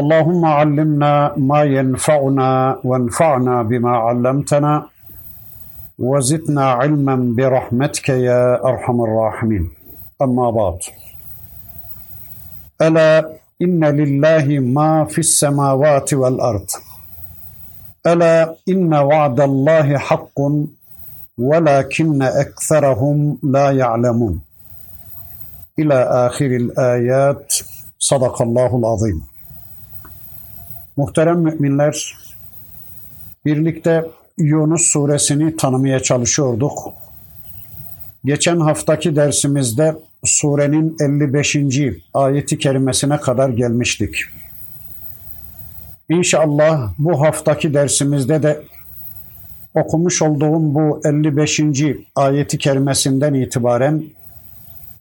اللهم علمنا ما ينفعنا وانفعنا بما علمتنا وزدنا علما برحمتك يا أرحم الراحمين. أما بعد. ألا إن لله ما في السماوات والأرض. ألا إن وعد الله حق ولكن أكثرهم لا يعلمون. إلى آخر الآيات. صدق الله العظيم. Muhterem müminler, birlikte Yunus suresini tanımaya çalışıyorduk. Geçen haftaki dersimizde surenin 55. ayeti kerimesine kadar gelmiştik. İnşallah bu haftaki dersimizde de okumuş olduğum bu 55. ayeti kerimesinden itibaren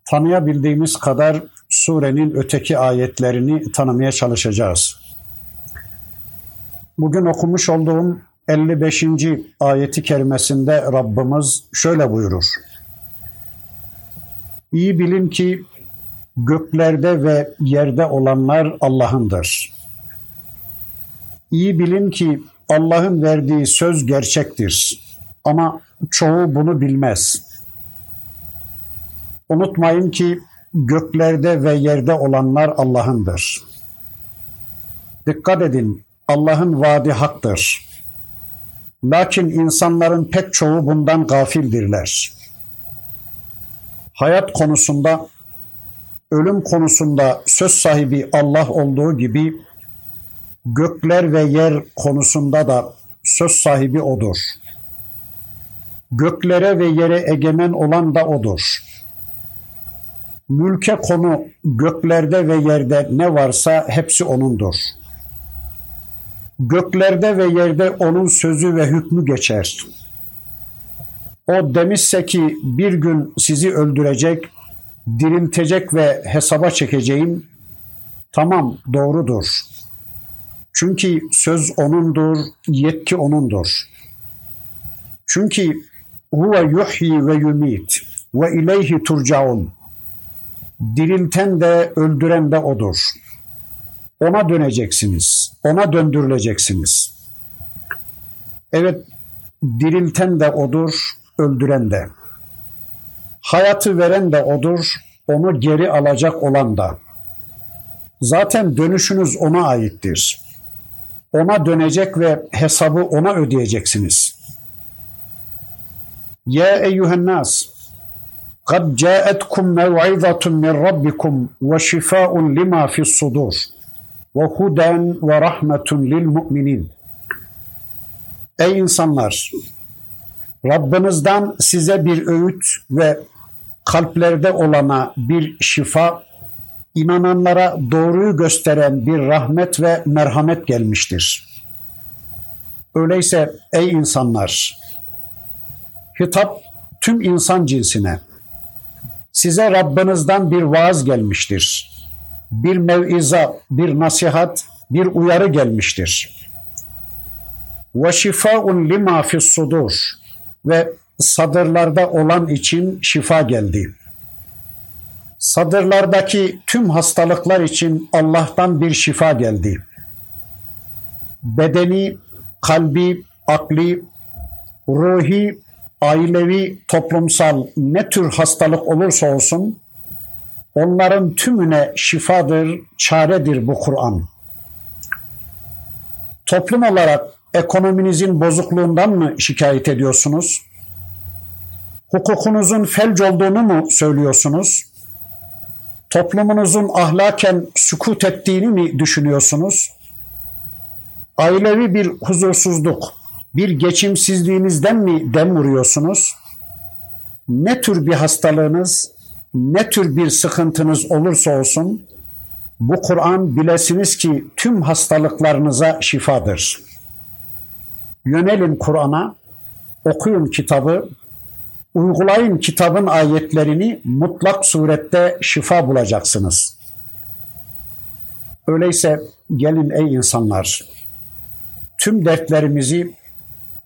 tanıyabildiğimiz kadar surenin öteki ayetlerini tanımaya çalışacağız. Bugün okumuş olduğum 55. ayeti kerimesinde Rabbimiz şöyle buyurur. İyi bilin ki göklerde ve yerde olanlar Allah'ındır. İyi bilin ki Allah'ın verdiği söz gerçektir. Ama çoğu bunu bilmez. Unutmayın ki göklerde ve yerde olanlar Allah'ındır. Dikkat edin, Allah'ın vaadi haktır. Lakin insanların pek çoğu bundan gafildirler. Hayat konusunda, ölüm konusunda söz sahibi Allah olduğu gibi gökler ve yer konusunda da söz sahibi odur. Göklere ve yere egemen olan da odur. Mülke konu göklerde ve yerde ne varsa hepsi onundur. Göklerde ve yerde onun sözü ve hükmü geçer. O demişse ki bir gün sizi öldürecek, diriltecek ve hesaba çekeceğim. Tamam doğrudur. Çünkü söz onundur, yetki onundur. Çünkü huve yuhyi ve yumit ve ileyhi turcaun. Dirilten de öldüren de odur. Ona döneceksiniz. Ona döndürüleceksiniz. Evet, dirilten de odur, öldüren de. Hayatı veren de odur, onu geri alacak olan da. Zaten dönüşünüz ona aittir. Ona dönecek ve hesabı ona ödeyeceksiniz. Ya eyyühen nas, قد جاءتكم موعظة من ربكم وشفاء لما في الصدور وهدى ورحمة للمؤمنين Ey insanlar! Rabbinizden size bir öğüt ve kalplerde olana bir şifa, inananlara doğruyu gösteren bir rahmet ve merhamet gelmiştir. Öyleyse ey insanlar! Hitap tüm insan cinsine, size Rabbinizden bir vaaz gelmiştir. Bir mev'iza, bir nasihat, bir uyarı gelmiştir. Ve şifaun lima fis sudur ve sadırlarda olan için şifa geldi. Sadırlardaki tüm hastalıklar için Allah'tan bir şifa geldi. Bedeni, kalbi, akli, ruhi, ailevi, toplumsal ne tür hastalık olursa olsun onların tümüne şifadır, çaredir bu Kur'an. Toplum olarak ekonominizin bozukluğundan mı şikayet ediyorsunuz? Hukukunuzun felç olduğunu mu söylüyorsunuz? Toplumunuzun ahlaken sükut ettiğini mi düşünüyorsunuz? Ailevi bir huzursuzluk, bir geçimsizliğinizden mi dem vuruyorsunuz? Ne tür bir hastalığınız, ne tür bir sıkıntınız olursa olsun Bu Kur'an bilesiniz ki tüm hastalıklarınıza şifadır. Yönelin Kur'an'a, okuyun kitabı, uygulayın kitabın ayetlerini mutlak surette şifa bulacaksınız. Öyleyse gelin ey insanlar, tüm dertlerimizi,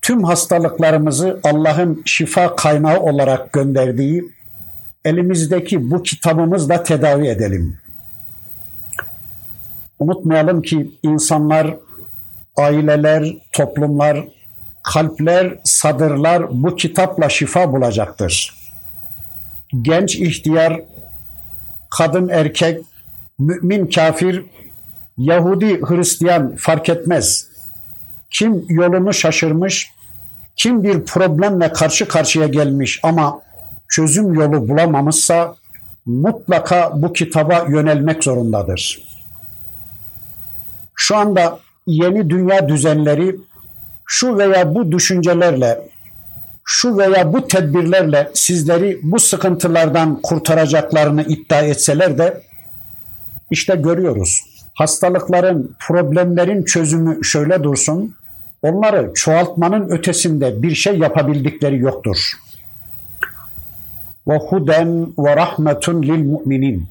tüm hastalıklarımızı Allah'ın şifa kaynağı olarak gönderdiği elimizdeki bu kitabımızla tedavi edelim. Unutmayalım ki insanlar, aileler, toplumlar, kalpler, sadırlar bu kitapla şifa bulacaktır. Genç ihtiyar, kadın erkek, mümin kafir, Yahudi Hristiyan fark etmez. Kim yolunu şaşırmış, kim bir problemle karşı karşıya gelmiş ama çözüm yolu bulamamışsa mutlaka bu kitaba yönelmek zorundadır. Şu anda yeni dünya düzenleri şu veya bu düşüncelerle, şu veya bu tedbirlerle sizleri bu sıkıntılardan kurtaracaklarını iddia etseler de işte görüyoruz. Hastalıkların, problemlerin çözümü şöyle dursun. Onları çoğaltmanın ötesinde bir şey yapabildikleri yoktur. Ve huden ve rahmetun lil müminin.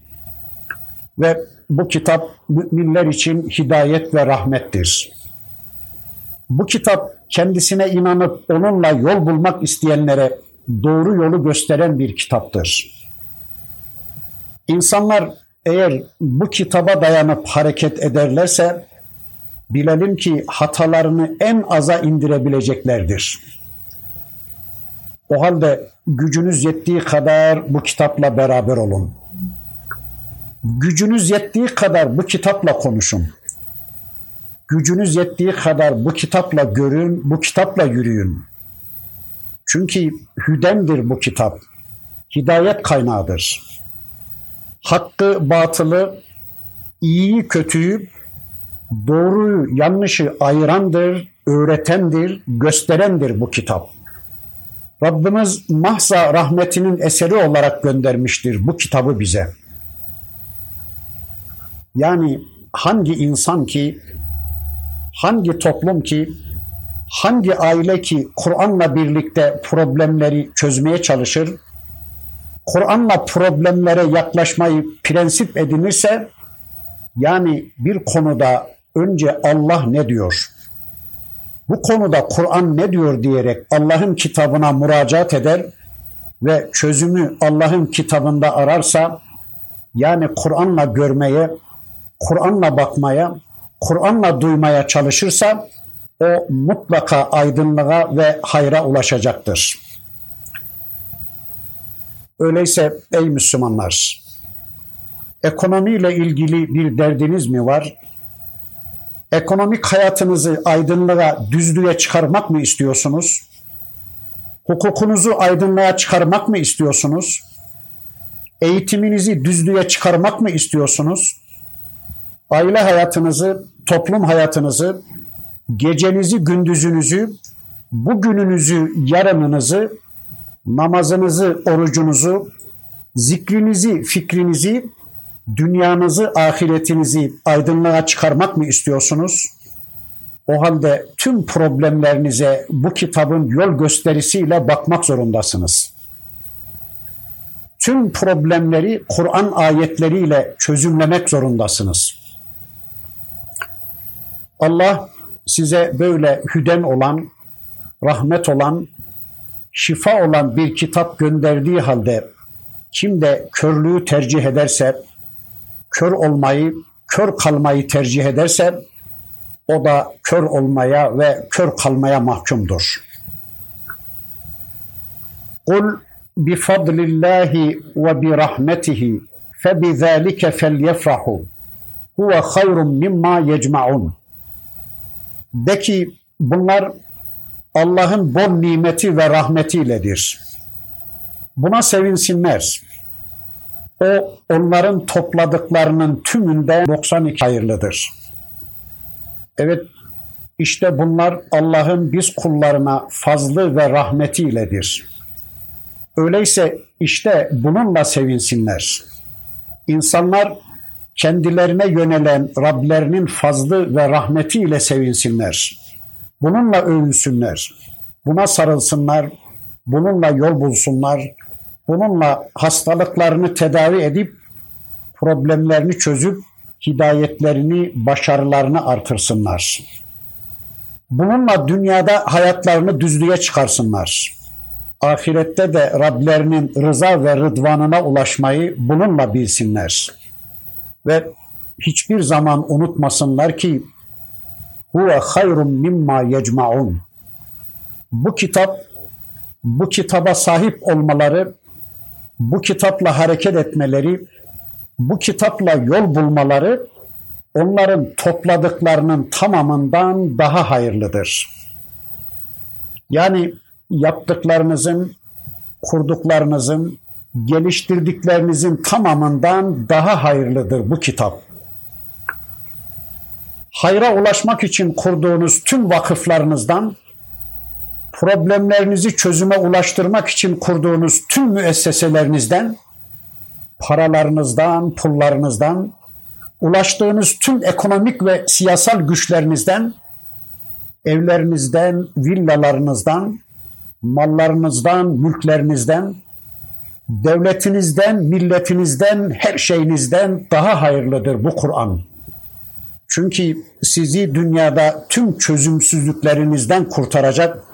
Ve bu kitap müminler için hidayet ve rahmettir. Bu kitap kendisine inanıp onunla yol bulmak isteyenlere doğru yolu gösteren bir kitaptır. İnsanlar eğer bu kitaba dayanıp hareket ederlerse bilelim ki hatalarını en aza indirebileceklerdir. O halde gücünüz yettiği kadar bu kitapla beraber olun. Gücünüz yettiği kadar bu kitapla konuşun. Gücünüz yettiği kadar bu kitapla görün, bu kitapla yürüyün. Çünkü hüdendir bu kitap. Hidayet kaynağıdır. Hakkı, batılı, iyiyi, kötüyü, doğruyu, yanlışı ayırandır, öğretendir, gösterendir bu kitap. Rabbimiz mahza rahmetinin eseri olarak göndermiştir bu kitabı bize. Yani hangi insan ki, hangi toplum ki, hangi aile ki Kur'an'la birlikte problemleri çözmeye çalışır, Kur'an'la problemlere yaklaşmayı prensip edinirse, yani bir konuda önce Allah ne diyor? Bu konuda Kur'an ne diyor diyerek Allah'ın kitabına müracaat eder ve çözümü Allah'ın kitabında ararsa, yani Kur'an'la görmeye, Kur'an'la bakmaya, Kur'an'la duymaya çalışırsa o mutlaka aydınlığa ve hayra ulaşacaktır. Öyleyse ey Müslümanlar, ekonomiyle ilgili bir derdiniz mi var? Ekonomik hayatınızı aydınlığa, düzlüğe çıkarmak mı istiyorsunuz? Hukukunuzu aydınlığa çıkarmak mı istiyorsunuz? Eğitiminizi düzlüğe çıkarmak mı istiyorsunuz? aile hayatınızı, toplum hayatınızı, gecenizi, gündüzünüzü, bugününüzü, yarınınızı, namazınızı, orucunuzu, zikrinizi, fikrinizi, dünyanızı, ahiretinizi aydınlığa çıkarmak mı istiyorsunuz? O halde tüm problemlerinize bu kitabın yol gösterisiyle bakmak zorundasınız. Tüm problemleri Kur'an ayetleriyle çözümlemek zorundasınız. Allah size böyle hüden olan, rahmet olan, şifa olan bir kitap gönderdiği halde kim de körlüğü tercih ederse, kör olmayı, kör kalmayı tercih ederse o da kör olmaya ve kör kalmaya mahkumdur. Kul bifadlillahi ve birahmetihi febizalike felyefrahu huve hayrun mimma yecmaun. De ki bunlar Allah'ın bol nimeti ve rahmetiyledir. Buna sevinsinler. O onların topladıklarının tümünde 92 hayırlıdır. Evet işte bunlar Allah'ın biz kullarına fazlı ve rahmetiyledir. Öyleyse işte bununla sevinsinler. İnsanlar kendilerine yönelen Rablerinin fazlı ve rahmeti ile sevinsinler. Bununla övünsünler. Buna sarılsınlar. Bununla yol bulsunlar. Bununla hastalıklarını tedavi edip problemlerini çözüp hidayetlerini, başarılarını artırsınlar. Bununla dünyada hayatlarını düzlüğe çıkarsınlar. Ahirette de Rablerinin rıza ve rıdvanına ulaşmayı bununla bilsinler. Ve hiçbir zaman unutmasınlar ki huve hayrun mimma yecmaun. Bu kitap, bu kitaba sahip olmaları, bu kitapla hareket etmeleri, bu kitapla yol bulmaları onların topladıklarının tamamından daha hayırlıdır. Yani yaptıklarınızın, kurduklarınızın, geliştirdiklerinizin tamamından daha hayırlıdır bu kitap. Hayra ulaşmak için kurduğunuz tüm vakıflarınızdan, problemlerinizi çözüme ulaştırmak için kurduğunuz tüm müesseselerinizden, paralarınızdan, pullarınızdan, ulaştığınız tüm ekonomik ve siyasal güçlerinizden, evlerinizden, villalarınızdan, mallarınızdan, mülklerinizden, devletinizden, milletinizden, her şeyinizden daha hayırlıdır bu Kur'an. Çünkü sizi dünyada tüm çözümsüzlüklerinizden kurtaracak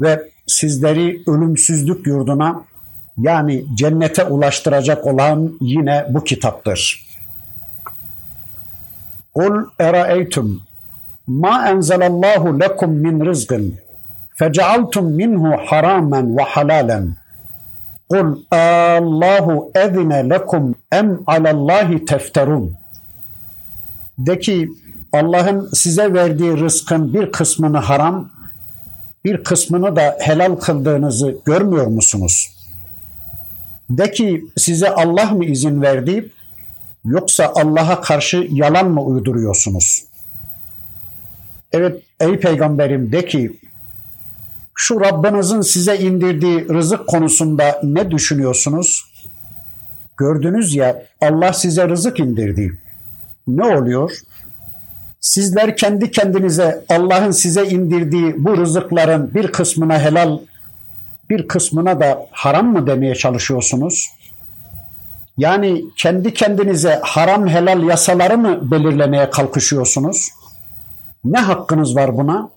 ve sizleri ölümsüzlük yurduna yani cennete ulaştıracak olan yine bu kitaptır. Kul eraeytum ma enzelallahu lekum min rizqin fecealtum minhu haramen ve halalen Kul Allahu ezine lekum em alallahi tefterun. De ki Allah'ın size verdiği rızkın bir kısmını haram, bir kısmını da helal kıldığınızı görmüyor musunuz? De ki size Allah mı izin verdi yoksa Allah'a karşı yalan mı uyduruyorsunuz? Evet ey peygamberim de ki şu Rabbinizin size indirdiği rızık konusunda ne düşünüyorsunuz? Gördünüz ya Allah size rızık indirdi. Ne oluyor? Sizler kendi kendinize Allah'ın size indirdiği bu rızıkların bir kısmına helal, bir kısmına da haram mı demeye çalışıyorsunuz? Yani kendi kendinize haram helal yasaları mı belirlemeye kalkışıyorsunuz? Ne hakkınız var buna?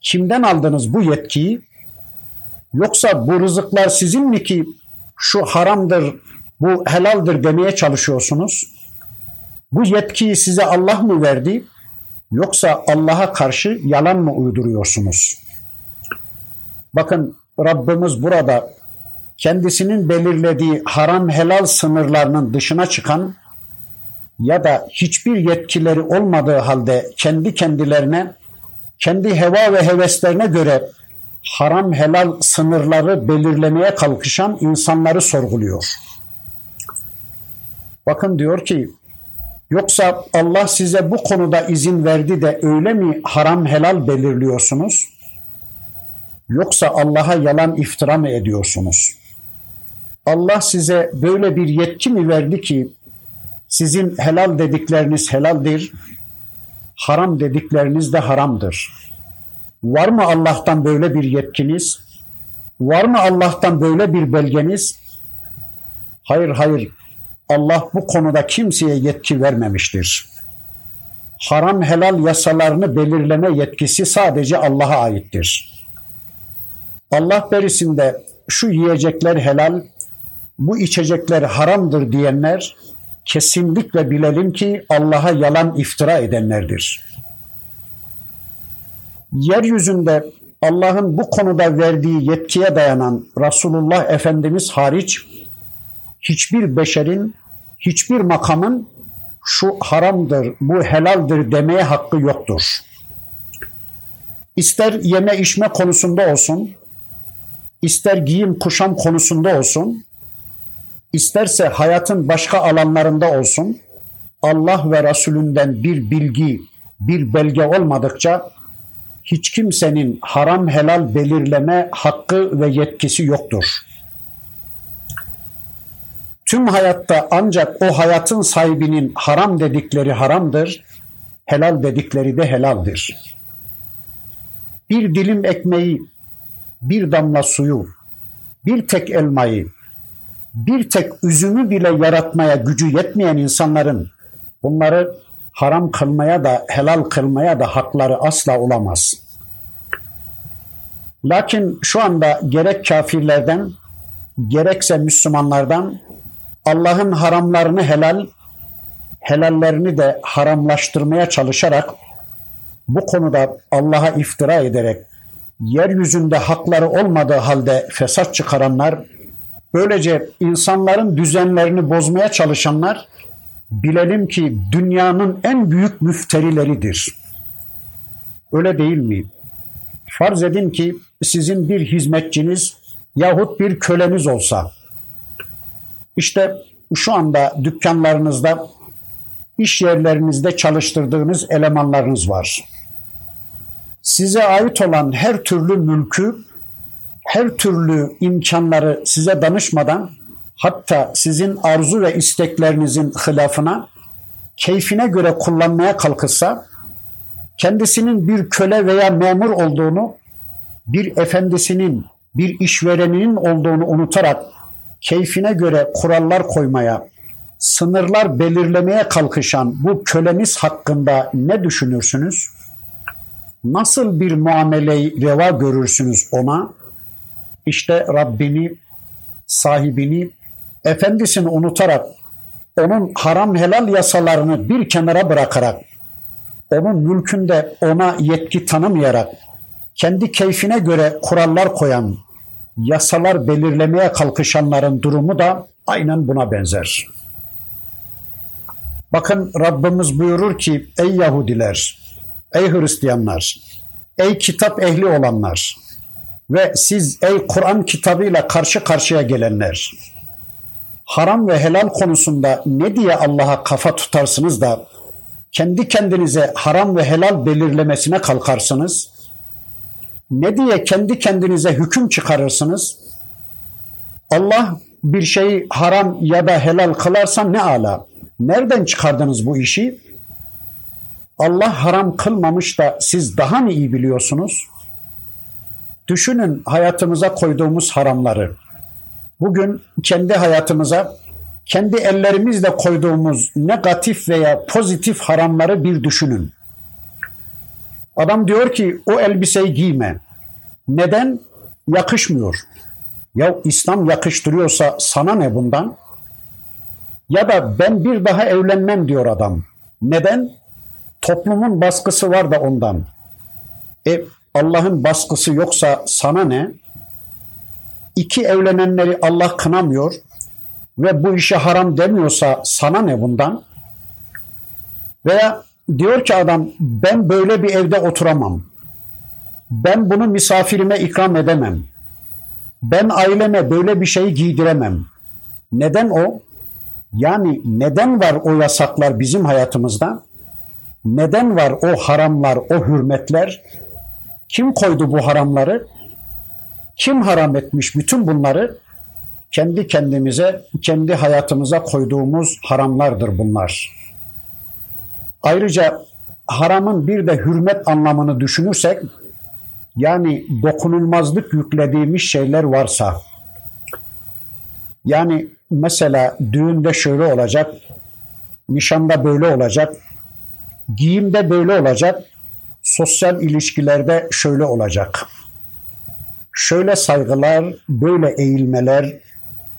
Kimden aldınız bu yetkiyi? Yoksa bu rızıklar sizin mi ki şu haramdır, bu helaldir demeye çalışıyorsunuz? Bu yetkiyi size Allah mı verdi? Yoksa Allah'a karşı yalan mı uyduruyorsunuz? Bakın Rabbimiz burada kendisinin belirlediği haram helal sınırlarının dışına çıkan ya da hiçbir yetkileri olmadığı halde kendi kendilerine kendi heva ve heveslerine göre haram helal sınırları belirlemeye kalkışan insanları sorguluyor. Bakın diyor ki yoksa Allah size bu konuda izin verdi de öyle mi haram helal belirliyorsunuz? Yoksa Allah'a yalan iftira mı ediyorsunuz? Allah size böyle bir yetki mi verdi ki sizin helal dedikleriniz helaldir, haram dedikleriniz de haramdır. Var mı Allah'tan böyle bir yetkiniz? Var mı Allah'tan böyle bir belgeniz? Hayır hayır. Allah bu konuda kimseye yetki vermemiştir. Haram helal yasalarını belirleme yetkisi sadece Allah'a aittir. Allah berisinde şu yiyecekler helal, bu içecekler haramdır diyenler kesinlikle bilelim ki Allah'a yalan iftira edenlerdir. Yeryüzünde Allah'ın bu konuda verdiği yetkiye dayanan Resulullah Efendimiz hariç hiçbir beşerin, hiçbir makamın şu haramdır, bu helaldir demeye hakkı yoktur. İster yeme içme konusunda olsun, ister giyim kuşam konusunda olsun, isterse hayatın başka alanlarında olsun Allah ve Resulünden bir bilgi, bir belge olmadıkça hiç kimsenin haram helal belirleme hakkı ve yetkisi yoktur. Tüm hayatta ancak o hayatın sahibinin haram dedikleri haramdır, helal dedikleri de helaldir. Bir dilim ekmeği, bir damla suyu, bir tek elmayı, bir tek üzümü bile yaratmaya gücü yetmeyen insanların bunları haram kılmaya da helal kılmaya da hakları asla olamaz. Lakin şu anda gerek kafirlerden gerekse Müslümanlardan Allah'ın haramlarını helal, helallerini de haramlaştırmaya çalışarak bu konuda Allah'a iftira ederek yeryüzünde hakları olmadığı halde fesat çıkaranlar, böylece insanların düzenlerini bozmaya çalışanlar bilelim ki dünyanın en büyük müfterileridir. Öyle değil mi? Farz edin ki sizin bir hizmetçiniz yahut bir köleniz olsa, işte şu anda dükkanlarınızda, iş yerlerinizde çalıştırdığınız elemanlarınız var. Size ait olan her türlü mülkü, her türlü imkanları size danışmadan hatta sizin arzu ve isteklerinizin hilafına, keyfine göre kullanmaya kalkırsa, kendisinin bir köle veya memur olduğunu, bir efendisinin, bir işvereninin olduğunu unutarak keyfine göre kurallar koymaya, sınırlar belirlemeye kalkışan bu köleniz hakkında ne düşünürsünüz? Nasıl bir muameleyi reva görürsünüz ona? İşte Rabbini, sahibini, efendisini unutarak, onun haram helal yasalarını bir kenara bırakarak, onun mülkünde ona yetki tanımayarak, kendi keyfine göre kurallar koyan, yasalar belirlemeye kalkışanların durumu da aynen buna benzer. Bakın Rabbimiz buyurur ki ey Yahudiler, ey Hristiyanlar, ey kitap ehli olanlar ve siz ey Kur'an kitabıyla karşı karşıya gelenler haram ve helal konusunda ne diye Allah'a kafa tutarsınız da kendi kendinize haram ve helal belirlemesine kalkarsınız? Ne diye kendi kendinize hüküm çıkarırsınız? Allah bir şeyi haram ya da helal kılarsa ne ala. Nereden çıkardınız bu işi? Allah haram kılmamış da siz daha mı iyi biliyorsunuz? Düşünün hayatımıza koyduğumuz haramları. Bugün kendi hayatımıza kendi ellerimizle koyduğumuz negatif veya pozitif haramları bir düşünün. Adam diyor ki o elbiseyi giyme. Neden? Yakışmıyor. Ya İslam yakıştırıyorsa sana ne bundan? Ya da ben bir daha evlenmem diyor adam. Neden? Toplumun baskısı var da ondan. E Allah'ın baskısı yoksa sana ne? İki evlenenleri Allah kınamıyor ve bu işe haram demiyorsa sana ne bundan? Veya diyor ki adam ben böyle bir evde oturamam. Ben bunu misafirime ikram edemem. Ben aileme böyle bir şey giydiremem. Neden o? Yani neden var o yasaklar bizim hayatımızda? Neden var o haramlar, o hürmetler? Kim koydu bu haramları? Kim haram etmiş bütün bunları? Kendi kendimize, kendi hayatımıza koyduğumuz haramlardır bunlar. Ayrıca haramın bir de hürmet anlamını düşünürsek, yani dokunulmazlık yüklediğimiz şeyler varsa, yani mesela düğünde şöyle olacak, nişanda böyle olacak, giyimde böyle olacak, sosyal ilişkilerde şöyle olacak. Şöyle saygılar, böyle eğilmeler,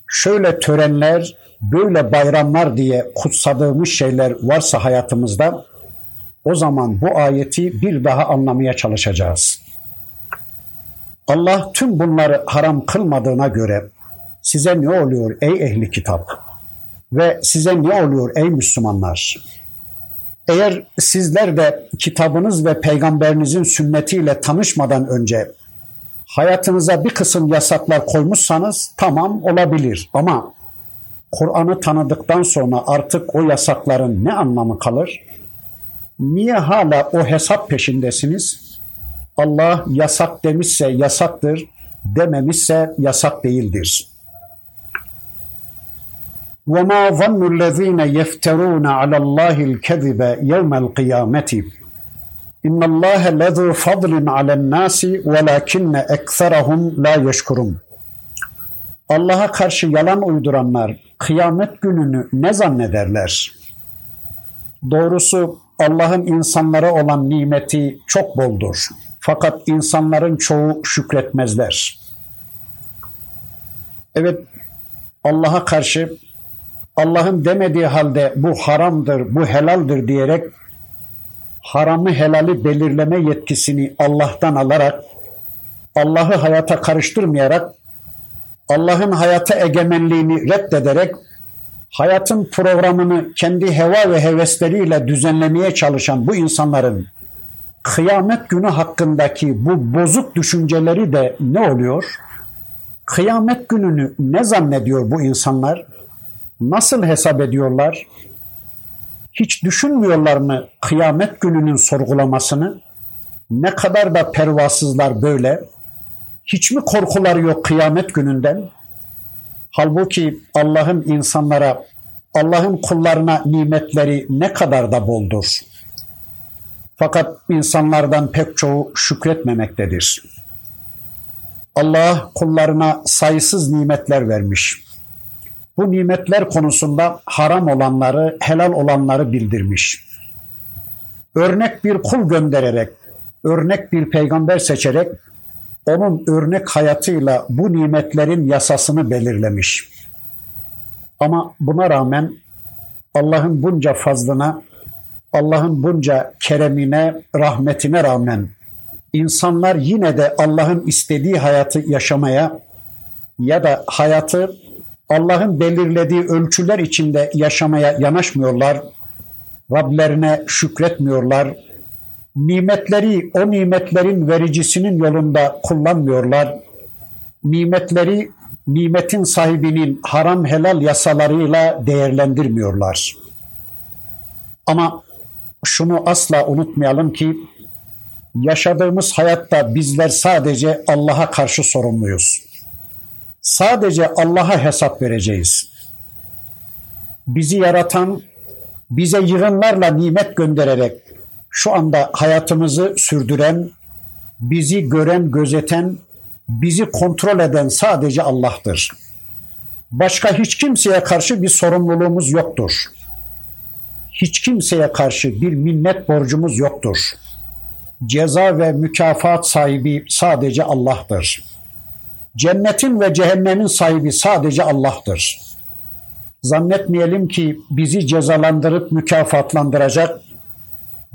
şöyle törenler, böyle bayramlar diye kutsadığımız şeyler varsa hayatımızda o zaman bu ayeti bir daha anlamaya çalışacağız. Allah tüm bunları haram kılmadığına göre size ne oluyor ey ehli kitap? Ve size ne oluyor ey Müslümanlar? Eğer sizler de kitabınız ve peygamberinizin sünnetiyle tanışmadan önce hayatınıza bir kısım yasaklar koymuşsanız tamam olabilir ama Kur'an'ı tanıdıktan sonra artık o yasakların ne anlamı kalır? Niye hala o hesap peşindesiniz? Allah yasak demişse yasaktır, dememişse yasak değildir. وَمَا ظَنُّ الَّذ۪ينَ يَفْتَرُونَ عَلَى اللّٰهِ الْكَذِبَ يَوْمَ الْقِيَامَةِ اِنَّ اللّٰهَ لَذُو فَضْلٍ عَلَى النَّاسِ وَلَكِنَّ اَكْثَرَهُمْ لَا يَشْكُرُونَ Allah'a karşı yalan uyduranlar kıyamet gününü ne zannederler? Doğrusu Allah'ın insanlara olan nimeti çok boldur. Fakat insanların çoğu şükretmezler. Evet Allah'a karşı Allah'ın demediği halde bu haramdır, bu helaldir diyerek haramı helali belirleme yetkisini Allah'tan alarak Allah'ı hayata karıştırmayarak Allah'ın hayata egemenliğini reddederek hayatın programını kendi heva ve hevesleriyle düzenlemeye çalışan bu insanların kıyamet günü hakkındaki bu bozuk düşünceleri de ne oluyor? Kıyamet gününü ne zannediyor bu insanlar? Nasıl hesap ediyorlar? Hiç düşünmüyorlar mı kıyamet gününün sorgulamasını? Ne kadar da pervasızlar böyle. Hiç mi korkuları yok kıyamet gününden? Halbuki Allah'ın insanlara, Allah'ın kullarına nimetleri ne kadar da boldur. Fakat insanlardan pek çoğu şükretmemektedir. Allah kullarına sayısız nimetler vermiş. Bu nimetler konusunda haram olanları, helal olanları bildirmiş. Örnek bir kul göndererek, örnek bir peygamber seçerek onun örnek hayatıyla bu nimetlerin yasasını belirlemiş. Ama buna rağmen Allah'ın bunca fazlına, Allah'ın bunca keremine, rahmetine rağmen insanlar yine de Allah'ın istediği hayatı yaşamaya ya da hayatı Allah'ın belirlediği ölçüler içinde yaşamaya yanaşmıyorlar. Rablerine şükretmiyorlar. Nimetleri o nimetlerin vericisinin yolunda kullanmıyorlar. Nimetleri nimetin sahibinin haram helal yasalarıyla değerlendirmiyorlar. Ama şunu asla unutmayalım ki yaşadığımız hayatta bizler sadece Allah'a karşı sorumluyuz. Sadece Allah'a hesap vereceğiz. Bizi yaratan, bize yığınlarla nimet göndererek şu anda hayatımızı sürdüren, bizi gören, gözeten, bizi kontrol eden sadece Allah'tır. Başka hiç kimseye karşı bir sorumluluğumuz yoktur. Hiç kimseye karşı bir minnet borcumuz yoktur. Ceza ve mükafat sahibi sadece Allah'tır. Cennetin ve cehennemin sahibi sadece Allah'tır. Zannetmeyelim ki bizi cezalandırıp mükafatlandıracak,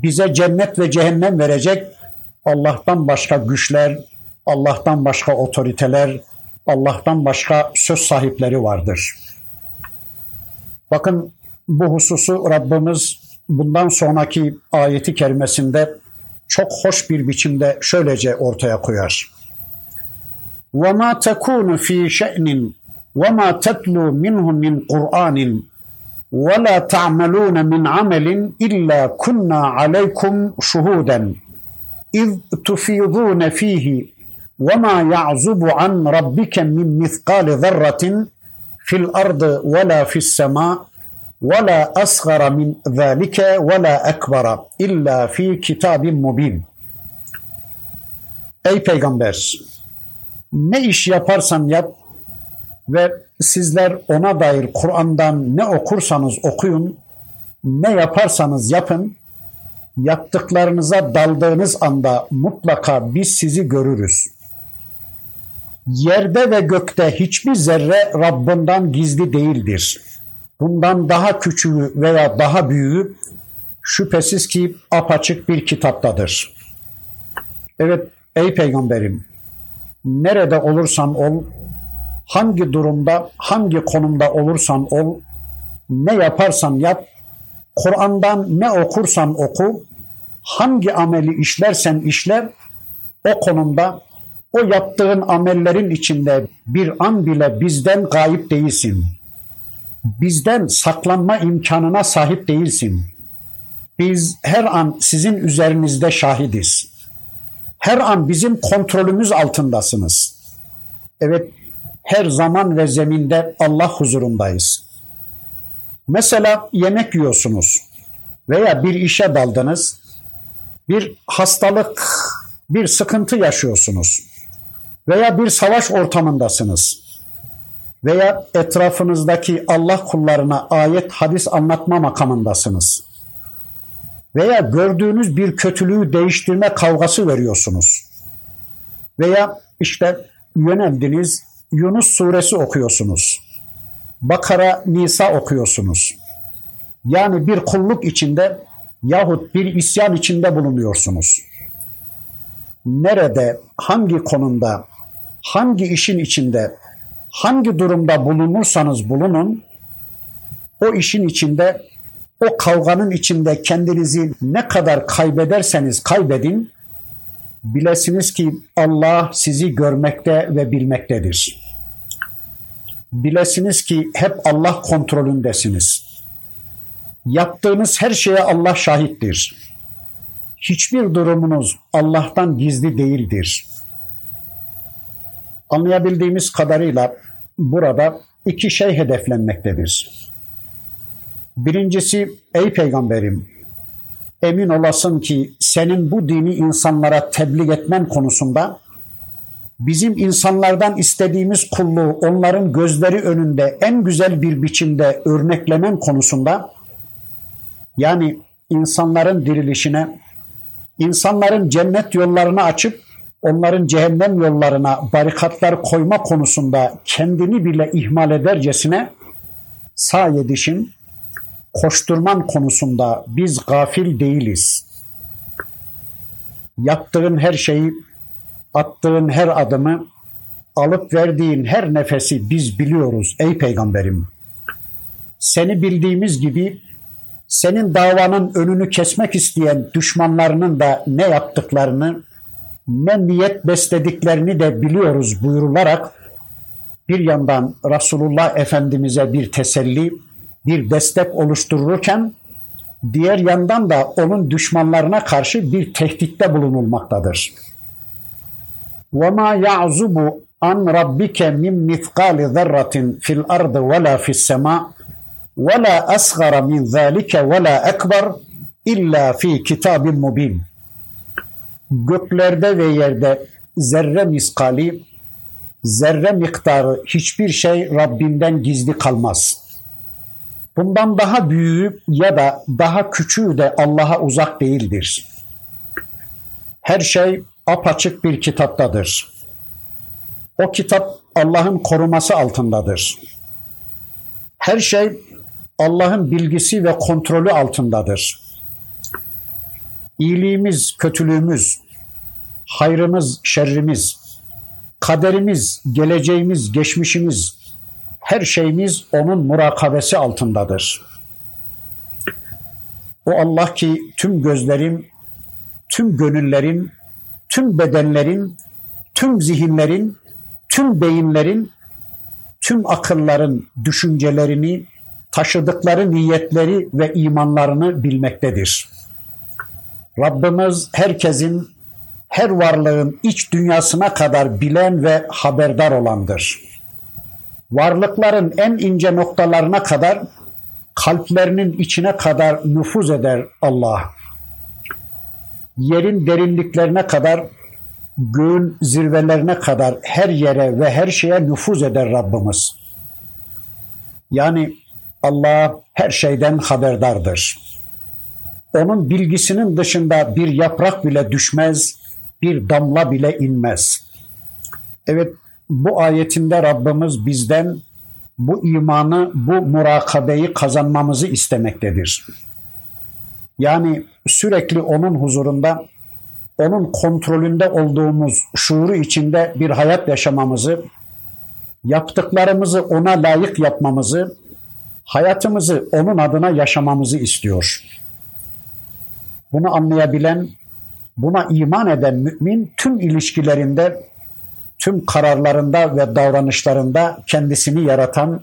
bize cennet ve cehennem verecek Allah'tan başka güçler, Allah'tan başka otoriteler, Allah'tan başka söz sahipleri vardır. Bakın bu hususu Rabbimiz bundan sonraki ayeti kerimesinde çok hoş bir biçimde şöylece ortaya koyar. وَمَا تَكُونُ ف۪ي شَأْنٍ وَمَا تَتْلُوا مِنْهُ مِنْ قُرْآنٍ وَلَا تَعْمَلُونَ مِنْ عَمَلٍ إِلَّا كُنَّا عَلَيْكُمْ شُهُودًا إِذْ تُفِيضُونَ ف۪يهِ وَمَا يَعْزُبُ عَنْ رَبِّكَ مِنْ مِثْقَالِ ذَرَّةٍ فِي الْأَرْضِ وَلَا فِي السَّمَاءِ وَلَا أَصْغَرَ مِنْ ذَٰلِكَ وَلَا أَكْبَرَ إِلَّا فِي كِتَابٍ مُبِينٍ Ey Peygamber! Ne iş yaparsan yap ve sizler ona dair Kur'an'dan ne okursanız okuyun, ne yaparsanız yapın, yaptıklarınıza daldığınız anda mutlaka biz sizi görürüz. Yerde ve gökte hiçbir zerre Rabbinden gizli değildir. Bundan daha küçüğü veya daha büyüğü şüphesiz ki apaçık bir kitaptadır. Evet ey peygamberim nerede olursan ol, hangi durumda, hangi konumda olursan ol, ne yaparsan yap, Kur'an'dan ne okursan oku, hangi ameli işlersen işle, o konumda, o yaptığın amellerin içinde bir an bile bizden gayip değilsin. Bizden saklanma imkanına sahip değilsin. Biz her an sizin üzerinizde şahidiz. Her an bizim kontrolümüz altındasınız. Evet, her zaman ve zeminde Allah huzurundayız. Mesela yemek yiyorsunuz veya bir işe daldınız, bir hastalık, bir sıkıntı yaşıyorsunuz veya bir savaş ortamındasınız veya etrafınızdaki Allah kullarına ayet hadis anlatma makamındasınız veya gördüğünüz bir kötülüğü değiştirme kavgası veriyorsunuz veya işte yöneldiniz Yunus suresi okuyorsunuz. Bakara, Nisa okuyorsunuz. Yani bir kulluk içinde yahut bir isyan içinde bulunuyorsunuz. Nerede, hangi konumda, hangi işin içinde, hangi durumda bulunursanız bulunun, o işin içinde, o kavganın içinde kendinizi ne kadar kaybederseniz kaybedin, bilesiniz ki Allah sizi görmekte ve bilmektedir. Bilesiniz ki hep Allah kontrolündesiniz. Yaptığınız her şeye Allah şahittir. Hiçbir durumunuz Allah'tan gizli değildir. Anlayabildiğimiz kadarıyla burada iki şey hedeflenmektedir. Birincisi ey peygamberim emin olasın ki senin bu dini insanlara tebliğ etmen konusunda bizim insanlardan istediğimiz kulluğu onların gözleri önünde en güzel bir biçimde örneklemen konusunda yani insanların dirilişine, insanların cennet yollarını açıp onların cehennem yollarına barikatlar koyma konusunda kendini bile ihmal edercesine sağ yedişin, koşturman konusunda biz gafil değiliz. Yaptığın her şeyi attığın her adımı, alıp verdiğin her nefesi biz biliyoruz ey peygamberim. Seni bildiğimiz gibi senin davanın önünü kesmek isteyen düşmanlarının da ne yaptıklarını, ne niyet beslediklerini de biliyoruz buyurularak bir yandan Resulullah Efendimiz'e bir teselli, bir destek oluştururken diğer yandan da onun düşmanlarına karşı bir tehditte bulunulmaktadır. وَمَا يَعْزُبُ عَنْ رَبِّكَ مِنْ مِثْقَالِ ذَرَّةٍ فِي الْأَرْضِ وَلَا فِي السَّمَاءِ وَلَا أَصْغَرَ مِنْ ذَٰلِكَ وَلَا أَكْبَرَ إِلَّا فِي كِتَابٍ مُبِينٍ Göklerde ve yerde zerre miskali, zerre miktarı hiçbir şey Rabbinden gizli kalmaz. Bundan daha büyüğü ya da daha küçüğü de Allah'a uzak değildir. Her şey apaçık bir kitaptadır. O kitap Allah'ın koruması altındadır. Her şey Allah'ın bilgisi ve kontrolü altındadır. İyiliğimiz, kötülüğümüz, hayrımız, şerrimiz, kaderimiz, geleceğimiz, geçmişimiz, her şeyimiz onun murakabesi altındadır. O Allah ki tüm gözlerim, tüm gönüllerin, tüm bedenlerin, tüm zihinlerin, tüm beyinlerin, tüm akılların düşüncelerini, taşıdıkları niyetleri ve imanlarını bilmektedir. Rabbimiz herkesin, her varlığın iç dünyasına kadar bilen ve haberdar olandır. Varlıkların en ince noktalarına kadar, kalplerinin içine kadar nüfuz eder Allah yerin derinliklerine kadar, göğün zirvelerine kadar her yere ve her şeye nüfuz eder Rabbimiz. Yani Allah her şeyden haberdardır. Onun bilgisinin dışında bir yaprak bile düşmez, bir damla bile inmez. Evet bu ayetinde Rabbimiz bizden bu imanı, bu murakabeyi kazanmamızı istemektedir. Yani sürekli onun huzurunda, onun kontrolünde olduğumuz şuuru içinde bir hayat yaşamamızı, yaptıklarımızı ona layık yapmamızı, hayatımızı onun adına yaşamamızı istiyor. Bunu anlayabilen, buna iman eden mümin tüm ilişkilerinde, tüm kararlarında ve davranışlarında kendisini yaratan,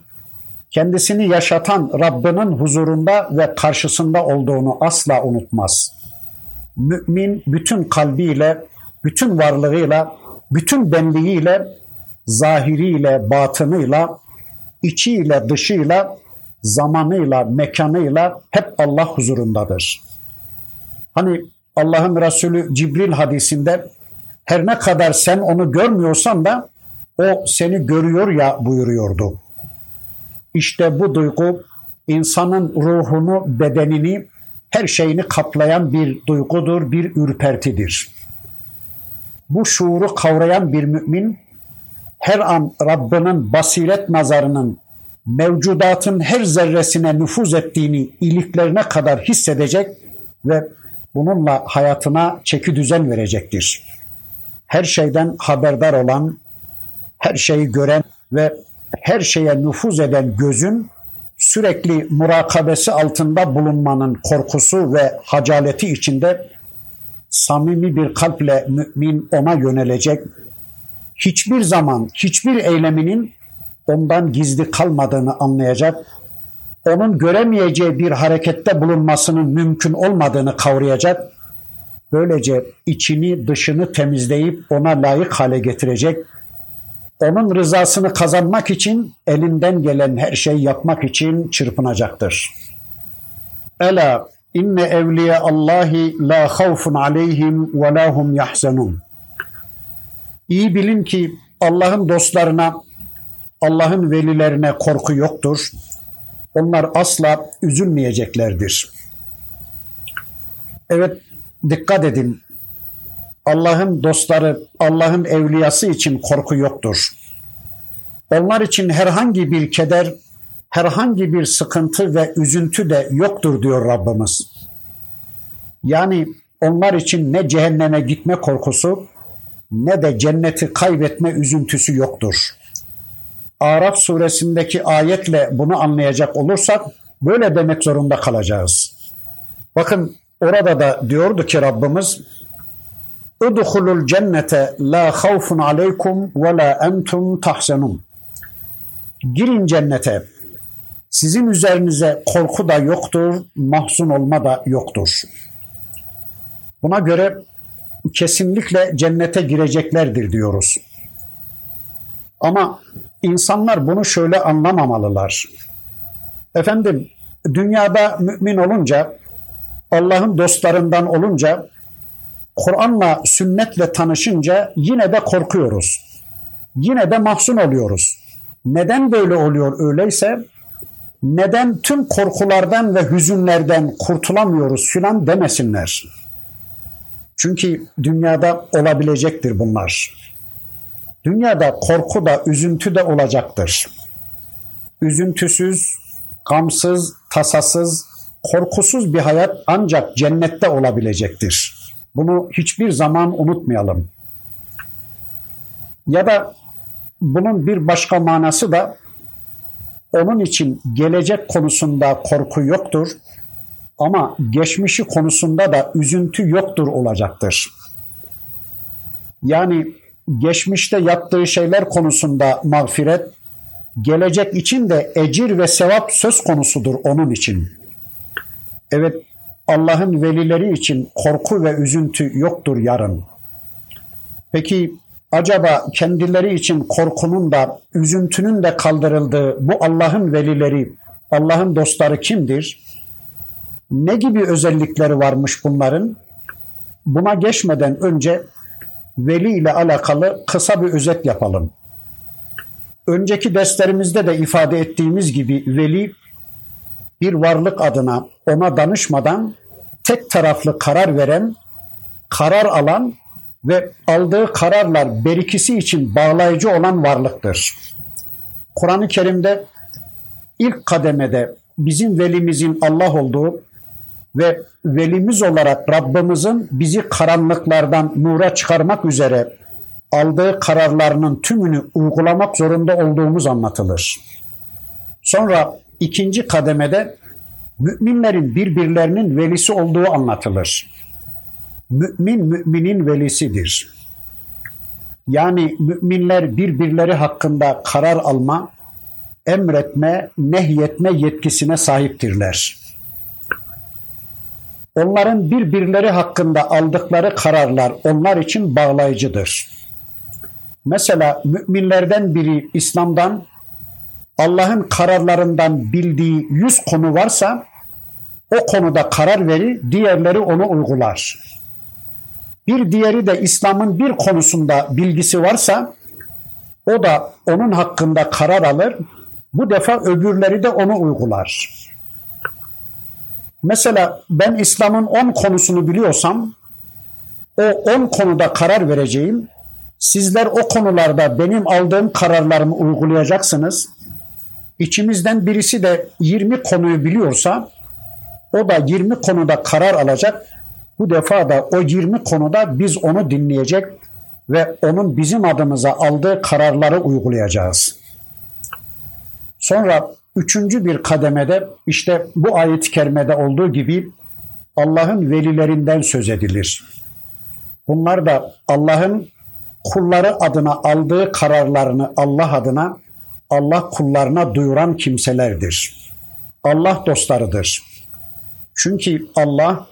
kendisini yaşatan Rabbinin huzurunda ve karşısında olduğunu asla unutmaz. Mümin bütün kalbiyle, bütün varlığıyla, bütün benliğiyle, zahiriyle, batınıyla, içiyle, dışıyla zamanıyla, mekanıyla hep Allah huzurundadır. Hani Allah'ın Resulü Cibril hadisinde her ne kadar sen onu görmüyorsan da o seni görüyor ya buyuruyordu. İşte bu duygu insanın ruhunu, bedenini, her şeyini kaplayan bir duygudur, bir ürpertidir. Bu şuuru kavrayan bir mümin her an Rabbinin basiret nazarının mevcudatın her zerresine nüfuz ettiğini iliklerine kadar hissedecek ve bununla hayatına çeki düzen verecektir. Her şeyden haberdar olan, her şeyi gören ve her şeye nüfuz eden gözün sürekli murakabesi altında bulunmanın korkusu ve hacaleti içinde samimi bir kalple mümin ona yönelecek. Hiçbir zaman hiçbir eyleminin ondan gizli kalmadığını anlayacak. Onun göremeyeceği bir harekette bulunmasının mümkün olmadığını kavrayacak. Böylece içini dışını temizleyip ona layık hale getirecek onun rızasını kazanmak için elinden gelen her şeyi yapmak için çırpınacaktır. Ela inne evliya Allahi la havfun aleyhim ve la hum yahzanun. İyi bilin ki Allah'ın dostlarına, Allah'ın velilerine korku yoktur. Onlar asla üzülmeyeceklerdir. Evet dikkat edin. Allah'ın dostları, Allah'ın evliyası için korku yoktur. Onlar için herhangi bir keder, herhangi bir sıkıntı ve üzüntü de yoktur diyor Rabbimiz. Yani onlar için ne cehenneme gitme korkusu ne de cenneti kaybetme üzüntüsü yoktur. Araf suresindeki ayetle bunu anlayacak olursak böyle demek zorunda kalacağız. Bakın orada da diyordu ki Rabbimiz Udhulul cennete la havfun aleykum ve la entum. Girin cennete. Sizin üzerinize korku da yoktur, mahzun olma da yoktur. Buna göre kesinlikle cennete gireceklerdir diyoruz. Ama insanlar bunu şöyle anlamamalılar. Efendim dünyada mümin olunca, Allah'ın dostlarından olunca Kur'an'la, sünnetle tanışınca yine de korkuyoruz. Yine de mahzun oluyoruz. Neden böyle oluyor öyleyse? Neden tüm korkulardan ve hüzünlerden kurtulamıyoruz filan demesinler. Çünkü dünyada olabilecektir bunlar. Dünyada korku da üzüntü de olacaktır. Üzüntüsüz, gamsız, tasasız, korkusuz bir hayat ancak cennette olabilecektir. Bunu hiçbir zaman unutmayalım. Ya da bunun bir başka manası da onun için gelecek konusunda korku yoktur ama geçmişi konusunda da üzüntü yoktur olacaktır. Yani geçmişte yaptığı şeyler konusunda mağfiret, gelecek için de ecir ve sevap söz konusudur onun için. Evet Allah'ın velileri için korku ve üzüntü yoktur yarın. Peki acaba kendileri için korkunun da üzüntünün de kaldırıldığı bu Allah'ın velileri, Allah'ın dostları kimdir? Ne gibi özellikleri varmış bunların? Buna geçmeden önce veli ile alakalı kısa bir özet yapalım. Önceki derslerimizde de ifade ettiğimiz gibi veli bir varlık adına ona danışmadan tek taraflı karar veren, karar alan ve aldığı kararlar berikisi için bağlayıcı olan varlıktır. Kur'an-ı Kerim'de ilk kademede bizim velimizin Allah olduğu ve velimiz olarak Rabbimizin bizi karanlıklardan nura çıkarmak üzere aldığı kararlarının tümünü uygulamak zorunda olduğumuz anlatılır. Sonra ikinci kademede müminlerin birbirlerinin velisi olduğu anlatılır. Mümin müminin velisidir. Yani müminler birbirleri hakkında karar alma, emretme, nehyetme yetkisine sahiptirler. Onların birbirleri hakkında aldıkları kararlar onlar için bağlayıcıdır. Mesela müminlerden biri İslam'dan Allah'ın kararlarından bildiği yüz konu varsa o konuda karar verir, diğerleri onu uygular. Bir diğeri de İslam'ın bir konusunda bilgisi varsa o da onun hakkında karar alır. Bu defa öbürleri de onu uygular. Mesela ben İslam'ın on konusunu biliyorsam o on konuda karar vereceğim. Sizler o konularda benim aldığım kararlarımı uygulayacaksınız. İçimizden birisi de 20 konuyu biliyorsa o da 20 konuda karar alacak. Bu defa da o 20 konuda biz onu dinleyecek ve onun bizim adımıza aldığı kararları uygulayacağız. Sonra üçüncü bir kademede işte bu ayet-i kerimede olduğu gibi Allah'ın velilerinden söz edilir. Bunlar da Allah'ın kulları adına aldığı kararlarını Allah adına Allah kullarına duyuran kimselerdir. Allah dostlarıdır. Çünkü Allah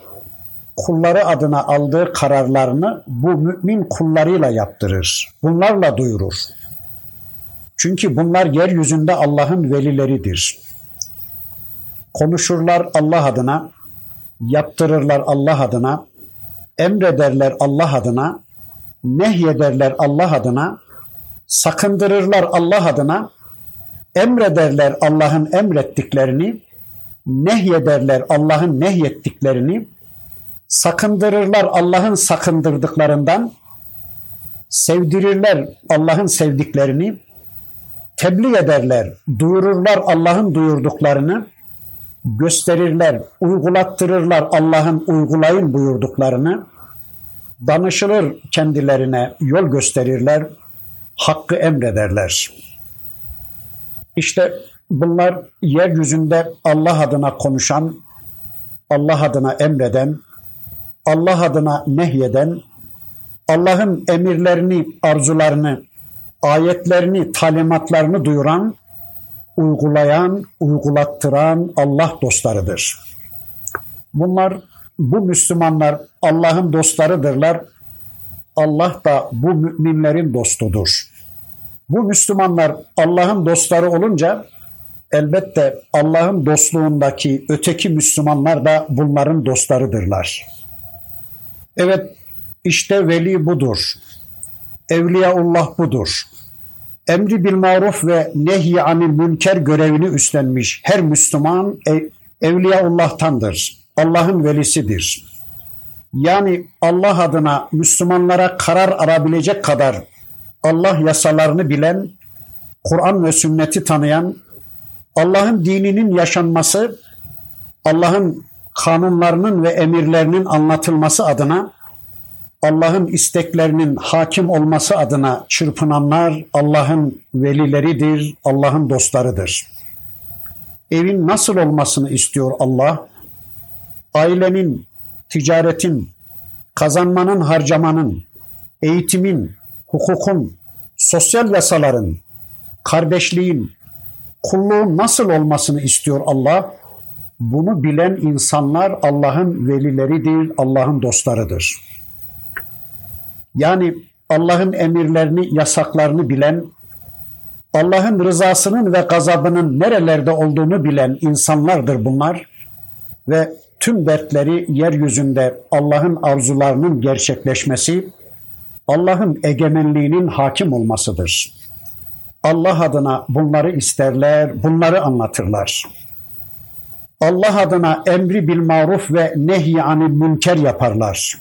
kulları adına aldığı kararlarını bu mümin kullarıyla yaptırır. Bunlarla duyurur. Çünkü bunlar yeryüzünde Allah'ın velileridir. Konuşurlar Allah adına, yaptırırlar Allah adına, emrederler Allah adına, nehyederler Allah adına, sakındırırlar Allah adına, emrederler Allah'ın emrettiklerini, nehyederler Allah'ın nehyettiklerini, sakındırırlar Allah'ın sakındırdıklarından, sevdirirler Allah'ın sevdiklerini, tebliğ ederler, duyururlar Allah'ın duyurduklarını, gösterirler, uygulattırırlar Allah'ın uygulayın buyurduklarını, danışılır kendilerine, yol gösterirler, hakkı emrederler. İşte bunlar yeryüzünde Allah adına konuşan, Allah adına emreden, Allah adına nehyeden, Allah'ın emirlerini, arzularını, ayetlerini, talimatlarını duyuran, uygulayan, uygulattıran Allah dostlarıdır. Bunlar, bu Müslümanlar Allah'ın dostlarıdırlar. Allah da bu müminlerin dostudur. Bu Müslümanlar Allah'ın dostları olunca elbette Allah'ın dostluğundaki öteki Müslümanlar da bunların dostlarıdırlar. Evet işte veli budur. Evliyaullah budur. Emri bil maruf ve nehy anil münker görevini üstlenmiş her Müslüman ev, Evliyaullah'tandır. Allah'ın velisidir. Yani Allah adına Müslümanlara karar arabilecek kadar Allah yasalarını bilen, Kur'an ve sünneti tanıyan, Allah'ın dininin yaşanması, Allah'ın kanunlarının ve emirlerinin anlatılması adına Allah'ın isteklerinin hakim olması adına çırpınanlar Allah'ın velileridir, Allah'ın dostlarıdır. Evin nasıl olmasını istiyor Allah? Ailenin, ticaretin, kazanmanın, harcamanın, eğitimin, hukukun, sosyal yasaların, kardeşliğin, kulluğun nasıl olmasını istiyor Allah? Bunu bilen insanlar Allah'ın velileridir, Allah'ın dostlarıdır. Yani Allah'ın emirlerini, yasaklarını bilen, Allah'ın rızasının ve gazabının nerelerde olduğunu bilen insanlardır bunlar ve tüm dertleri yeryüzünde Allah'ın arzularının gerçekleşmesi, Allah'ın egemenliğinin hakim olmasıdır. Allah adına bunları isterler, bunları anlatırlar. Allah adına emri bil maruf ve nehy anil münker yaparlar.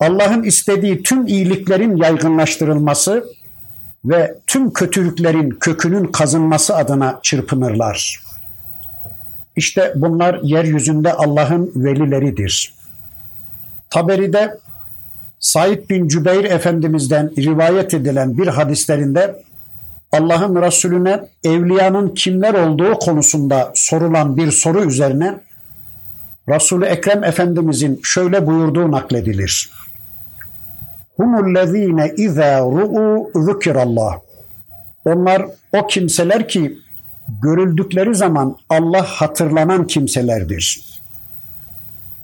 Allah'ın istediği tüm iyiliklerin yaygınlaştırılması ve tüm kötülüklerin kökünün kazınması adına çırpınırlar. İşte bunlar yeryüzünde Allah'ın velileridir. Taberi'de Said bin Cübeyr Efendimiz'den rivayet edilen bir hadislerinde Allah'ın Resulüne evliyanın kimler olduğu konusunda sorulan bir soru üzerine Resul-i Ekrem Efendimizin şöyle buyurduğu nakledilir. Humullezine izâ ru'u zükirallah. Onlar o kimseler ki görüldükleri zaman Allah hatırlanan kimselerdir.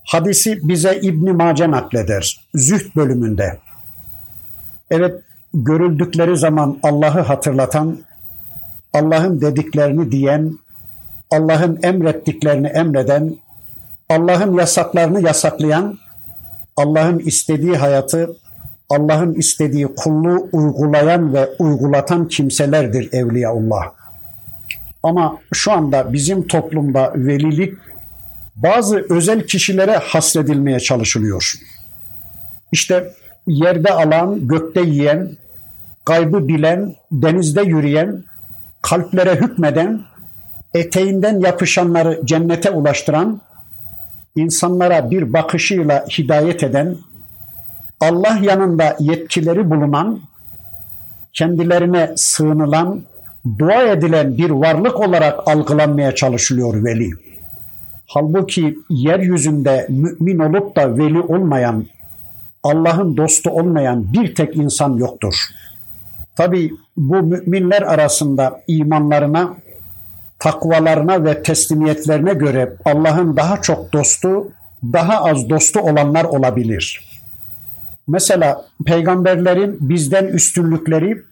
Hadisi bize İbn Mace nakleder. Zühd bölümünde. Evet, görüldükleri zaman Allah'ı hatırlatan, Allah'ın dediklerini diyen, Allah'ın emrettiklerini emreden, Allah'ın yasaklarını yasaklayan, Allah'ın istediği hayatı, Allah'ın istediği kulluğu uygulayan ve uygulatan kimselerdir Evliyaullah. Ama şu anda bizim toplumda velilik bazı özel kişilere hasredilmeye çalışılıyor. İşte yerde alan, gökte yiyen, kaybı bilen, denizde yürüyen, kalplere hükmeden, eteğinden yapışanları cennete ulaştıran, insanlara bir bakışıyla hidayet eden, Allah yanında yetkileri bulunan, kendilerine sığınılan, dua edilen bir varlık olarak algılanmaya çalışılıyor veli. Halbuki yeryüzünde mümin olup da veli olmayan, Allah'ın dostu olmayan bir tek insan yoktur. Tabi bu müminler arasında imanlarına, takvalarına ve teslimiyetlerine göre Allah'ın daha çok dostu, daha az dostu olanlar olabilir. Mesela peygamberlerin bizden üstünlükleri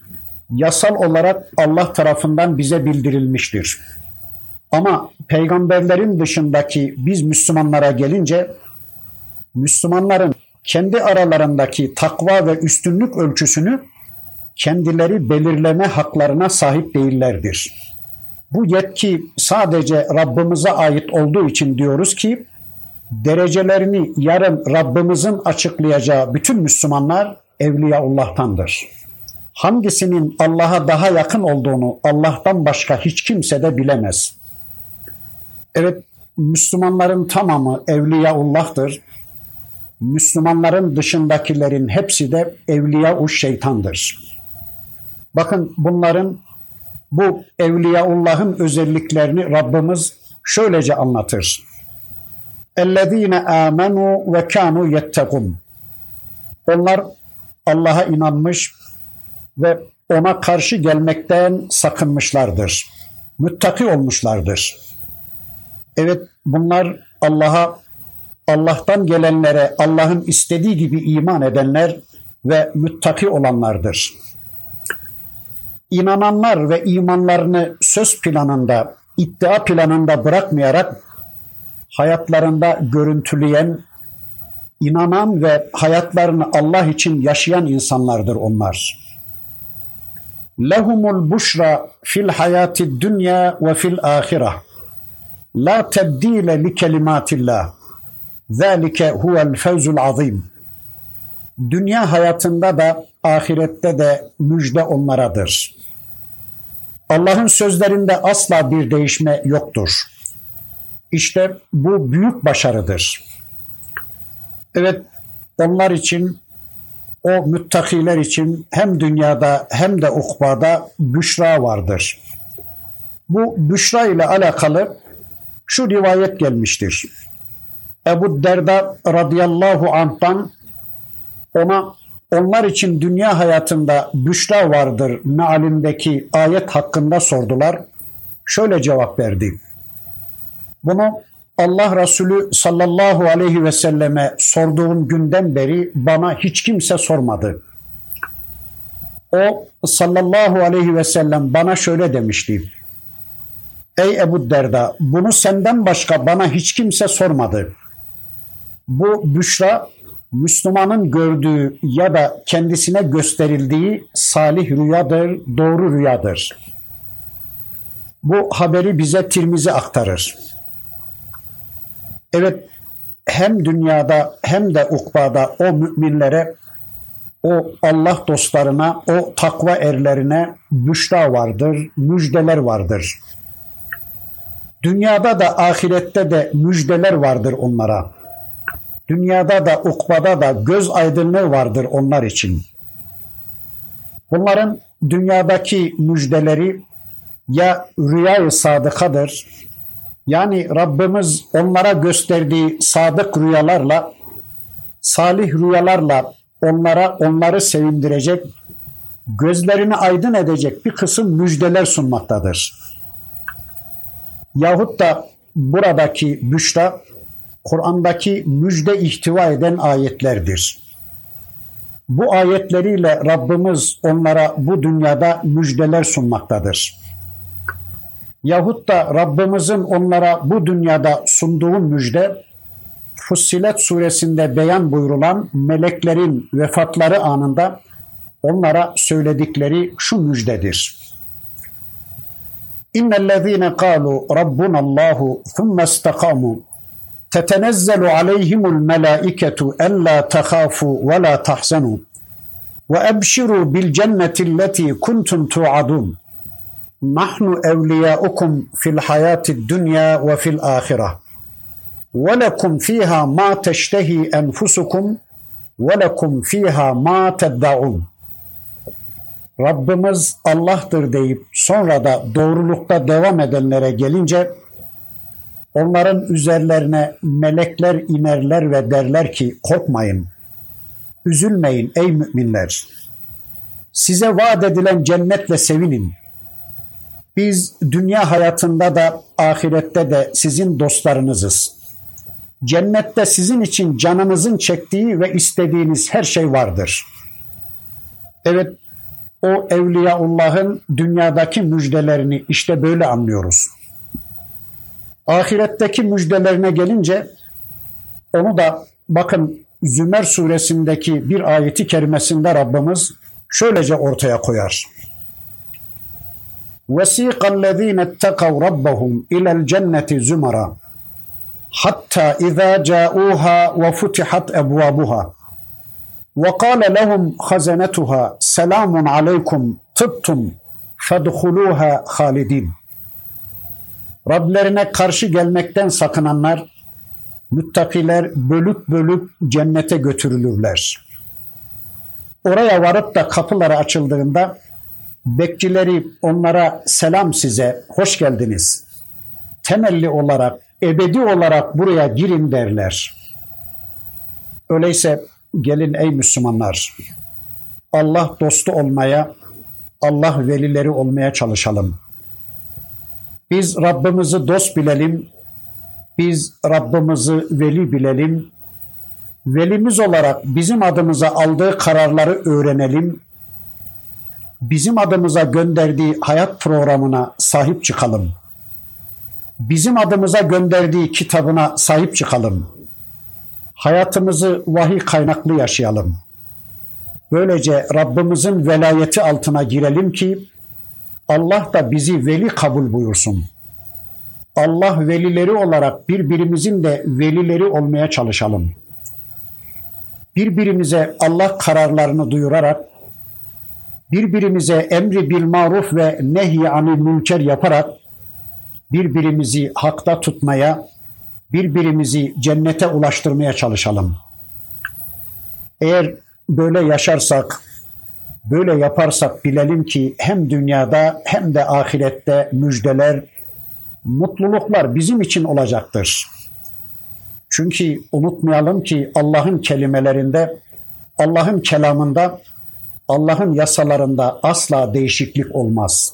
yasal olarak Allah tarafından bize bildirilmiştir. Ama peygamberlerin dışındaki biz Müslümanlara gelince Müslümanların kendi aralarındaki takva ve üstünlük ölçüsünü kendileri belirleme haklarına sahip değillerdir. Bu yetki sadece Rabbimize ait olduğu için diyoruz ki derecelerini yarın Rabbimizin açıklayacağı bütün Müslümanlar Evliyaullah'tandır. Hangisinin Allah'a daha yakın olduğunu Allah'tan başka hiç kimse de bilemez. Evet Müslümanların tamamı evliyaullah'tır. Müslümanların dışındakilerin hepsi de evliya-u şeytandır. Bakın bunların bu evliyaullah'ın özelliklerini Rabbimiz şöylece anlatır. Ellezine amenu ve kanu yettekun. Onlar Allah'a inanmış ve ona karşı gelmekten sakınmışlardır. Müttaki olmuşlardır. Evet bunlar Allah'a, Allah'tan gelenlere Allah'ın istediği gibi iman edenler ve müttaki olanlardır. İnananlar ve imanlarını söz planında, iddia planında bırakmayarak hayatlarında görüntüleyen, inanan ve hayatlarını Allah için yaşayan insanlardır onlar. Lehumul buşra fil hayati dünya ve fil ahireh. La tebdile li kelimatillah. Zalike huvel fevzul azim. Dünya hayatında da ahirette de müjde onlaradır. Allah'ın sözlerinde asla bir değişme yoktur. İşte bu büyük başarıdır. Evet onlar için o müttakiler için hem dünyada hem de ukbada büşra vardır. Bu büşra ile alakalı şu rivayet gelmiştir. Ebu Derda radıyallahu anh'tan ona onlar için dünya hayatında büşra vardır mealindeki ayet hakkında sordular. Şöyle cevap verdi. Bunu Allah Resulü sallallahu aleyhi ve selleme sorduğum günden beri bana hiç kimse sormadı. O sallallahu aleyhi ve sellem bana şöyle demişti. Ey Ebu Derda bunu senden başka bana hiç kimse sormadı. Bu büşra Müslümanın gördüğü ya da kendisine gösterildiği salih rüyadır, doğru rüyadır. Bu haberi bize Tirmizi aktarır. Evet hem dünyada hem de ukbada o müminlere, o Allah dostlarına, o takva erlerine müşra vardır, müjdeler vardır. Dünyada da ahirette de müjdeler vardır onlara. Dünyada da ukbada da göz aydınlığı vardır onlar için. Bunların dünyadaki müjdeleri ya rüya-i sadıkadır, yani Rabbimiz onlara gösterdiği sadık rüyalarla, salih rüyalarla onlara onları sevindirecek, gözlerini aydın edecek bir kısım müjdeler sunmaktadır. Yahut da buradaki büşra Kur'an'daki müjde ihtiva eden ayetlerdir. Bu ayetleriyle Rabbimiz onlara bu dünyada müjdeler sunmaktadır. yahut da Rabbimizin onlara bu dünyada sunduğu müjde Fussilet suresinde beyan buyurulan meleklerin vefatları anında onlara söyledikleri şu müjdedir. إن الذين قالوا ربنا الله ثم استقاموا. تتنزل عليهم الملائكة ألا تخافوا ولا تحزنوا. وأبشروا بالجنة التي كنتم توعدون. نحن أولياؤكم في الحياة الدنيا وفي الآخرة. ولكم فيها ما تشتهي أنفسكم ولكم فيها ما تدعون. Rabbimiz Allah'tır deyip sonra da doğrulukta devam edenlere gelince onların üzerlerine melekler inerler ve derler ki korkmayın, üzülmeyin ey müminler. Size vaat edilen cennetle sevinin. Biz dünya hayatında da ahirette de sizin dostlarınızız. Cennette sizin için canınızın çektiği ve istediğiniz her şey vardır. Evet, o Evliyaullah'ın dünyadaki müjdelerini işte böyle anlıyoruz. Ahiretteki müjdelerine gelince onu da bakın Zümer suresindeki bir ayeti kerimesinde Rabbimiz şöylece ortaya koyar. وَسِيقَ الَّذ۪ينَ اتَّقَوْ رَبَّهُمْ اِلَى الْجَنَّةِ زُمَرًا hatta izâ câûhâ ve futihat kâle lehum hazenetuhâ selamun aleykum tıbtum fedhulûhâ halidin. Rablerine karşı gelmekten sakınanlar, müttakiler bölük bölük cennete götürülürler. Oraya varıp da kapıları açıldığında bekçileri onlara selam size, hoş geldiniz. Temelli olarak ebedi olarak buraya girin derler. Öyleyse gelin ey Müslümanlar. Allah dostu olmaya, Allah velileri olmaya çalışalım. Biz Rabbimizi dost bilelim. Biz Rabbimizi veli bilelim. Velimiz olarak bizim adımıza aldığı kararları öğrenelim. Bizim adımıza gönderdiği hayat programına sahip çıkalım bizim adımıza gönderdiği kitabına sahip çıkalım. Hayatımızı vahiy kaynaklı yaşayalım. Böylece Rabbimizin velayeti altına girelim ki Allah da bizi veli kabul buyursun. Allah velileri olarak birbirimizin de velileri olmaya çalışalım. Birbirimize Allah kararlarını duyurarak, birbirimize emri bil maruf ve nehy anil münker yaparak birbirimizi hakta tutmaya, birbirimizi cennete ulaştırmaya çalışalım. Eğer böyle yaşarsak, böyle yaparsak bilelim ki hem dünyada hem de ahirette müjdeler, mutluluklar bizim için olacaktır. Çünkü unutmayalım ki Allah'ın kelimelerinde, Allah'ın kelamında, Allah'ın yasalarında asla değişiklik olmaz.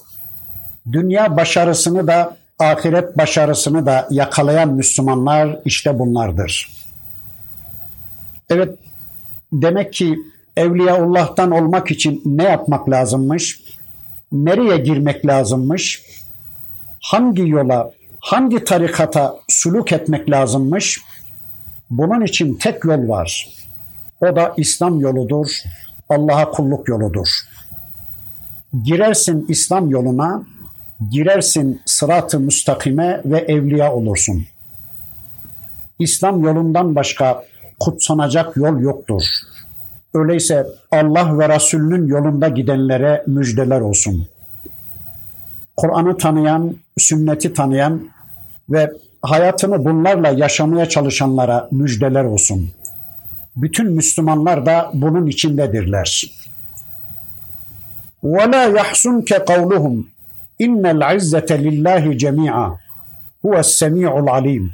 Dünya başarısını da ahiret başarısını da yakalayan Müslümanlar işte bunlardır. Evet, demek ki Evliyaullah'tan olmak için ne yapmak lazımmış? Nereye girmek lazımmış? Hangi yola, hangi tarikata suluk etmek lazımmış? Bunun için tek yol var. O da İslam yoludur, Allah'a kulluk yoludur. Girersin İslam yoluna, girersin sırat-ı müstakime ve evliya olursun. İslam yolundan başka kutsanacak yol yoktur. Öyleyse Allah ve Resulünün yolunda gidenlere müjdeler olsun. Kur'an'ı tanıyan, sünneti tanıyan ve hayatını bunlarla yaşamaya çalışanlara müjdeler olsun. Bütün Müslümanlar da bunun içindedirler. وَلَا يَحْسُنْكَ قَوْلُهُمْ İnnel izzete lillahi cemi'a. Huves semi'ul alim.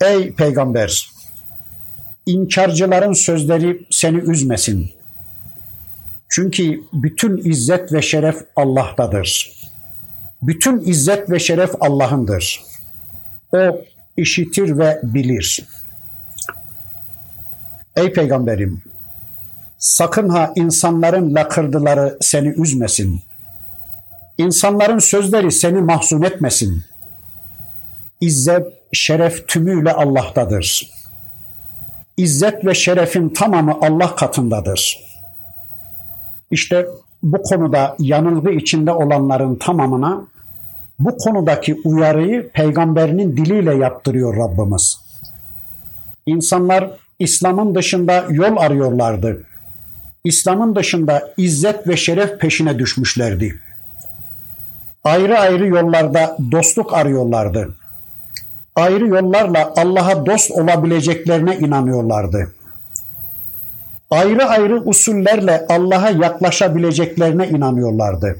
Ey peygamber! İnkarcıların sözleri seni üzmesin. Çünkü bütün izzet ve şeref Allah'tadır. Bütün izzet ve şeref Allah'ındır. O işitir ve bilir. Ey peygamberim! Sakın ha insanların lakırdıları seni üzmesin.'' İnsanların sözleri seni mahzun etmesin. İzzet, şeref tümüyle Allah'tadır. İzzet ve şerefin tamamı Allah katındadır. İşte bu konuda yanılgı içinde olanların tamamına bu konudaki uyarıyı peygamberinin diliyle yaptırıyor Rabbimiz. İnsanlar İslam'ın dışında yol arıyorlardı. İslam'ın dışında izzet ve şeref peşine düşmüşlerdi. Ayrı ayrı yollarda dostluk arıyorlardı. Ayrı yollarla Allah'a dost olabileceklerine inanıyorlardı. Ayrı ayrı usullerle Allah'a yaklaşabileceklerine inanıyorlardı.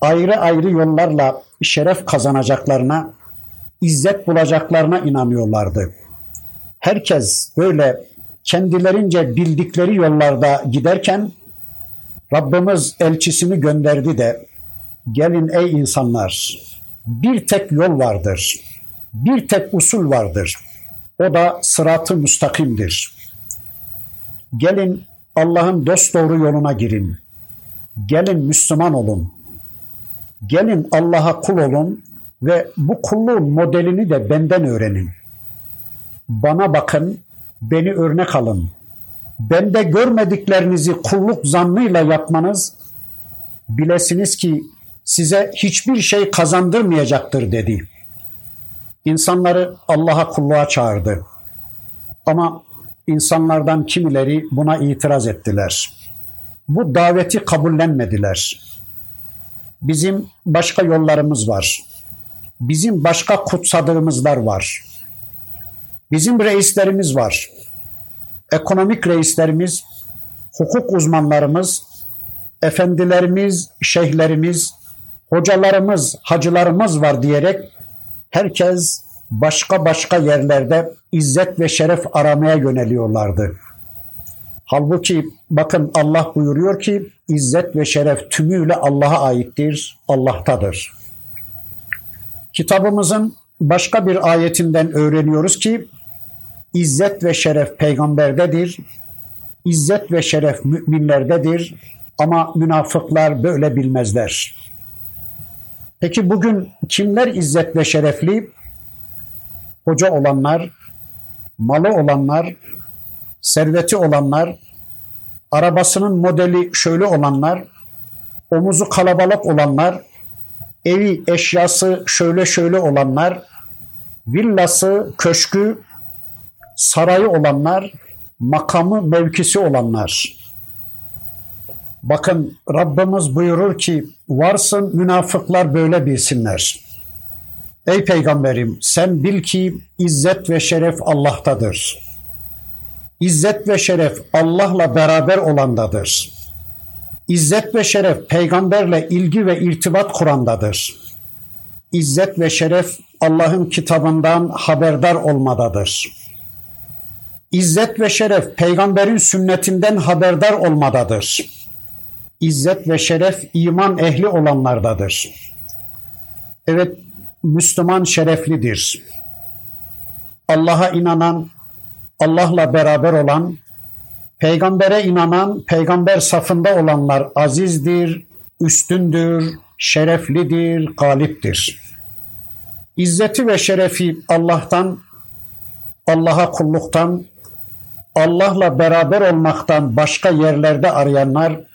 Ayrı ayrı yollarla şeref kazanacaklarına, izzet bulacaklarına inanıyorlardı. Herkes böyle kendilerince bildikleri yollarda giderken Rabbimiz elçisini gönderdi de gelin ey insanlar bir tek yol vardır. Bir tek usul vardır. O da sıratı müstakimdir. Gelin Allah'ın dost doğru yoluna girin. Gelin Müslüman olun. Gelin Allah'a kul olun ve bu kulluğun modelini de benden öğrenin. Bana bakın, beni örnek alın. Bende görmediklerinizi kulluk zannıyla yapmanız, bilesiniz ki size hiçbir şey kazandırmayacaktır dedi. İnsanları Allah'a kulluğa çağırdı. Ama insanlardan kimileri buna itiraz ettiler. Bu daveti kabullenmediler. Bizim başka yollarımız var. Bizim başka kutsadığımızlar var. Bizim reislerimiz var. Ekonomik reislerimiz, hukuk uzmanlarımız, efendilerimiz, şeyhlerimiz, hocalarımız, hacılarımız var diyerek herkes başka başka yerlerde izzet ve şeref aramaya yöneliyorlardı. Halbuki bakın Allah buyuruyor ki izzet ve şeref tümüyle Allah'a aittir, Allah'tadır. Kitabımızın başka bir ayetinden öğreniyoruz ki İzzet ve şeref peygamberdedir. İzzet ve şeref müminlerdedir. Ama münafıklar böyle bilmezler. Peki bugün kimler izzet ve şerefli? Hoca olanlar, malı olanlar, serveti olanlar, arabasının modeli şöyle olanlar, omuzu kalabalık olanlar, evi eşyası şöyle şöyle olanlar, villası, köşkü, sarayı olanlar, makamı, mevkisi olanlar. Bakın Rabbimiz buyurur ki varsın münafıklar böyle bilsinler. Ey peygamberim sen bil ki izzet ve şeref Allah'tadır. İzzet ve şeref Allah'la beraber olandadır. İzzet ve şeref peygamberle ilgi ve irtibat kurandadır. İzzet ve şeref Allah'ın kitabından haberdar olmadadır. İzzet ve şeref peygamberin sünnetinden haberdar olmadadır. İzzet ve şeref iman ehli olanlardadır. Evet Müslüman şereflidir. Allah'a inanan, Allah'la beraber olan, peygambere inanan, peygamber safında olanlar azizdir, üstündür, şereflidir, galiptir. İzzeti ve şerefi Allah'tan, Allah'a kulluktan, Allah'la beraber olmaktan başka yerlerde arayanlar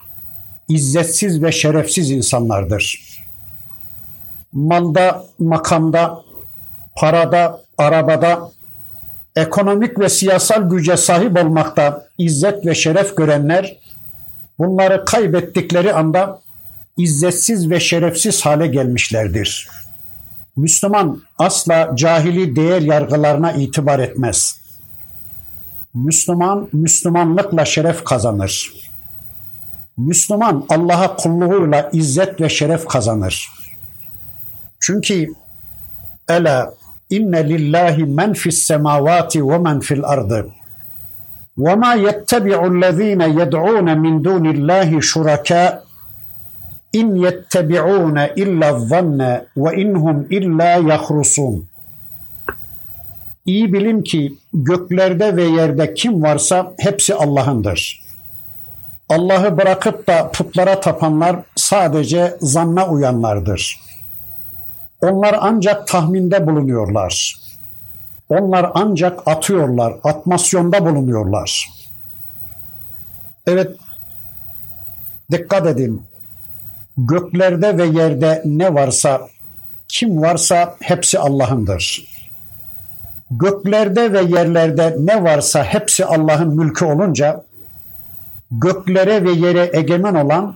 izzetsiz ve şerefsiz insanlardır. Malda, makamda, parada, arabada, ekonomik ve siyasal güce sahip olmakta izzet ve şeref görenler bunları kaybettikleri anda izzetsiz ve şerefsiz hale gelmişlerdir. Müslüman asla cahili değer yargılarına itibar etmez. Müslüman, Müslümanlıkla şeref kazanır. Müslüman Allah'a kulluğuyla izzet ve şeref kazanır. Çünkü Ela inne lillahi men fis semavati ve men fil ardı. Ve ma yettebi'ullezine yed'un min dunillahi şuraka in yettebi'un illa zanne ve inhum illa yahrusun. İyi bilin ki göklerde ve yerde kim varsa hepsi Allah'ındır. Allah'ı bırakıp da putlara tapanlar sadece zanna uyanlardır. Onlar ancak tahminde bulunuyorlar. Onlar ancak atıyorlar, atmasyonda bulunuyorlar. Evet, dikkat edin. Göklerde ve yerde ne varsa, kim varsa hepsi Allah'ındır. Göklerde ve yerlerde ne varsa hepsi Allah'ın mülkü olunca, göklere ve yere egemen olan,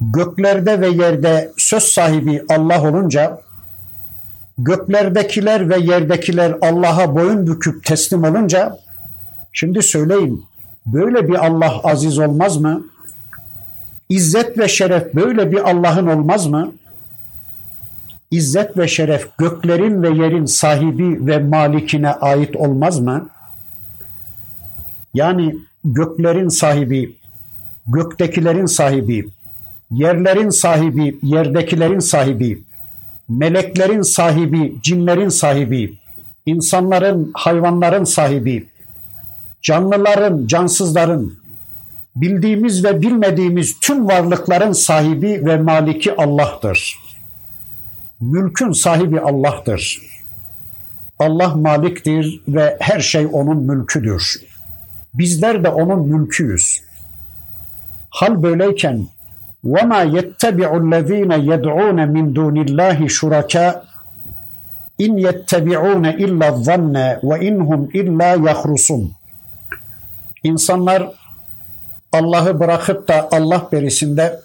göklerde ve yerde söz sahibi Allah olunca, göklerdekiler ve yerdekiler Allah'a boyun büküp teslim olunca, şimdi söyleyin, böyle bir Allah aziz olmaz mı? İzzet ve şeref böyle bir Allah'ın olmaz mı? İzzet ve şeref göklerin ve yerin sahibi ve malikine ait olmaz mı? Yani göklerin sahibi, göktekilerin sahibi, yerlerin sahibi, yerdekilerin sahibi, meleklerin sahibi, cinlerin sahibi, insanların, hayvanların sahibi, canlıların, cansızların, bildiğimiz ve bilmediğimiz tüm varlıkların sahibi ve maliki Allah'tır. Mülkün sahibi Allah'tır. Allah maliktir ve her şey onun mülküdür. Bizler de onun mülküyüz. Hal böyleyken وَمَا يَتَّبِعُ الَّذ۪ينَ يَدْعُونَ مِنْ دُونِ اللّٰهِ شُرَكَاء اِنْ يَتَّبِعُونَ اِلَّا الظَّنَّ وَاِنْهُمْ اِلَّا يَخْرُسُونَ İnsanlar Allah'ı bırakıp da Allah berisinde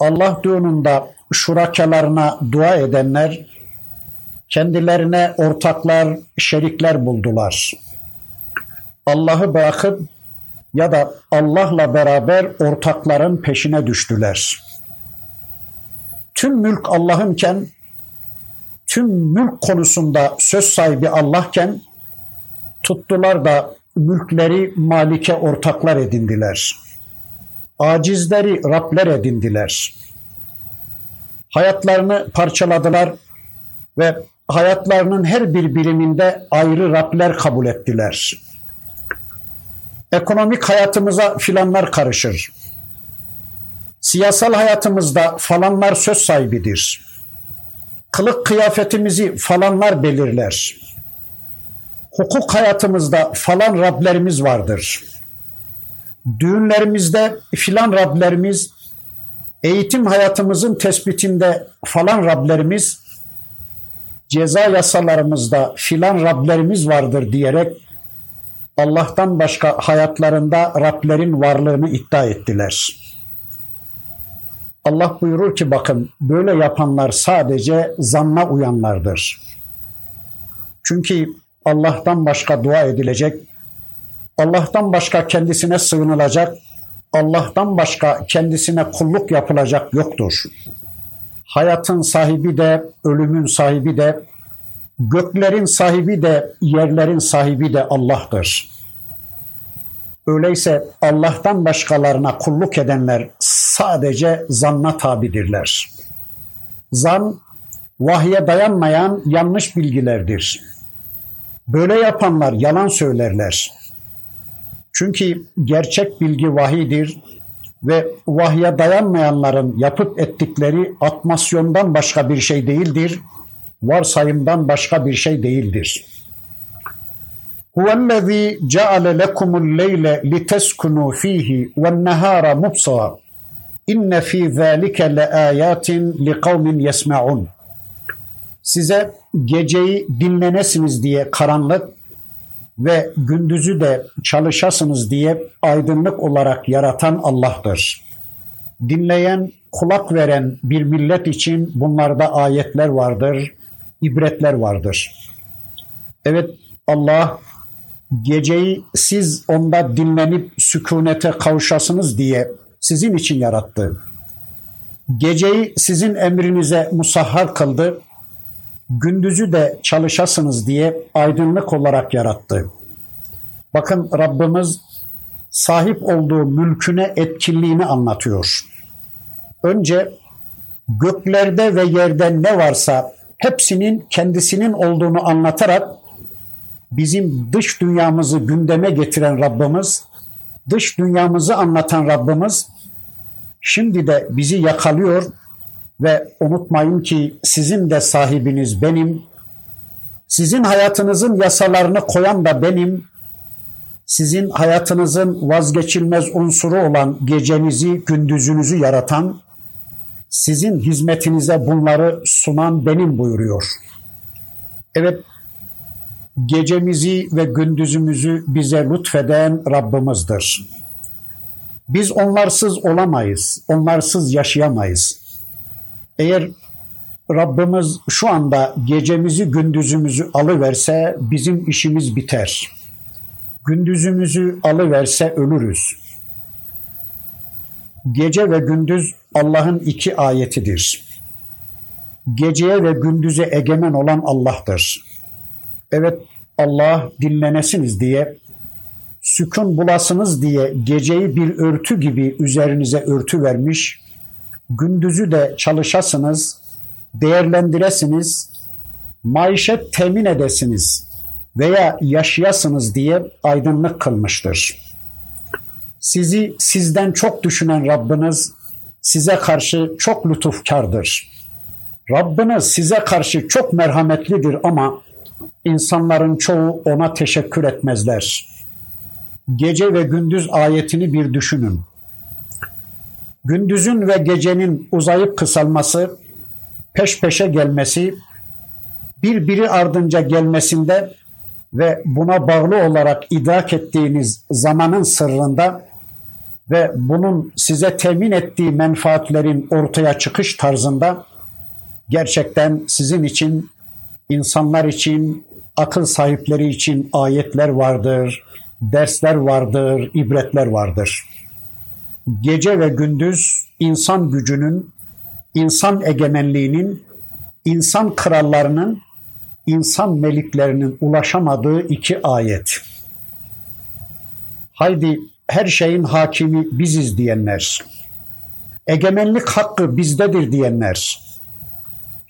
Allah düğününde şurakalarına dua edenler kendilerine ortaklar, şerikler buldular. Allah'ı bırakıp ya da Allah'la beraber ortakların peşine düştüler. Tüm mülk Allah'ınken, tüm mülk konusunda söz sahibi Allah'ken tuttular da mülkleri malike ortaklar edindiler. Acizleri Rabler edindiler. Hayatlarını parçaladılar ve hayatlarının her bir biriminde ayrı Rabler kabul ettiler. Ekonomik hayatımıza filanlar karışır. Siyasal hayatımızda falanlar söz sahibidir. Kılık kıyafetimizi falanlar belirler. Hukuk hayatımızda falan Rablerimiz vardır. Düğünlerimizde filan Rablerimiz, eğitim hayatımızın tespitinde falan Rablerimiz, ceza yasalarımızda filan Rablerimiz vardır diyerek Allah'tan başka hayatlarında Rablerin varlığını iddia ettiler. Allah buyurur ki bakın böyle yapanlar sadece zanna uyanlardır. Çünkü Allah'tan başka dua edilecek, Allah'tan başka kendisine sığınılacak, Allah'tan başka kendisine kulluk yapılacak yoktur. Hayatın sahibi de, ölümün sahibi de, göklerin sahibi de, yerlerin sahibi de Allah'tır. Öyleyse Allah'tan başkalarına kulluk edenler sadece zanna tabidirler. Zan, vahye dayanmayan yanlış bilgilerdir. Böyle yapanlar yalan söylerler. Çünkü gerçek bilgi vahidir ve vahye dayanmayanların yapıp ettikleri atmasyondan başka bir şey değildir, varsayımdan başka bir şey değildir. Huvellezî ceale lekumul leyle liteskunu fihi ven nehâra mubsara. İnne fî zâlike le âyâtin li kavmin yesme'un. Size geceyi dinlenesiniz diye karanlık ve gündüzü de çalışasınız diye aydınlık olarak yaratan Allah'tır. Dinleyen, kulak veren bir millet için bunlarda ayetler vardır, ibretler vardır. Evet Allah geceyi siz onda dinlenip sükunete kavuşasınız diye sizin için yarattı. Geceyi sizin emrinize musahhar kıldı gündüzü de çalışasınız diye aydınlık olarak yarattı. Bakın Rabbimiz sahip olduğu mülküne etkinliğini anlatıyor. Önce göklerde ve yerde ne varsa hepsinin kendisinin olduğunu anlatarak bizim dış dünyamızı gündeme getiren Rabbimiz dış dünyamızı anlatan Rabbimiz şimdi de bizi yakalıyor ve unutmayın ki sizin de sahibiniz benim. Sizin hayatınızın yasalarını koyan da benim. Sizin hayatınızın vazgeçilmez unsuru olan gecenizi, gündüzünüzü yaratan, sizin hizmetinize bunları sunan benim buyuruyor. Evet, gecemizi ve gündüzümüzü bize lütfeden Rabbimizdir. Biz onlarsız olamayız, onlarsız yaşayamayız. Eğer Rabbimiz şu anda gecemizi gündüzümüzü alıverse bizim işimiz biter. Gündüzümüzü alıverse ölürüz. Gece ve gündüz Allah'ın iki ayetidir. Geceye ve gündüze egemen olan Allah'tır. Evet Allah dinlenesiniz diye, sükun bulasınız diye geceyi bir örtü gibi üzerinize örtü vermiş, gündüzü de çalışasınız, değerlendiresiniz, maişet temin edesiniz veya yaşayasınız diye aydınlık kılmıştır. Sizi sizden çok düşünen Rabbiniz size karşı çok lütufkardır. Rabbiniz size karşı çok merhametlidir ama insanların çoğu ona teşekkür etmezler. Gece ve gündüz ayetini bir düşünün. Gündüzün ve gecenin uzayıp kısalması, peş peşe gelmesi, birbiri ardınca gelmesinde ve buna bağlı olarak idrak ettiğiniz zamanın sırrında ve bunun size temin ettiği menfaatlerin ortaya çıkış tarzında gerçekten sizin için, insanlar için, akıl sahipleri için ayetler vardır, dersler vardır, ibretler vardır. Gece ve gündüz insan gücünün, insan egemenliğinin, insan krallarının, insan meliklerinin ulaşamadığı iki ayet. Haydi her şeyin hakimi biziz diyenler, egemenlik hakkı bizdedir diyenler,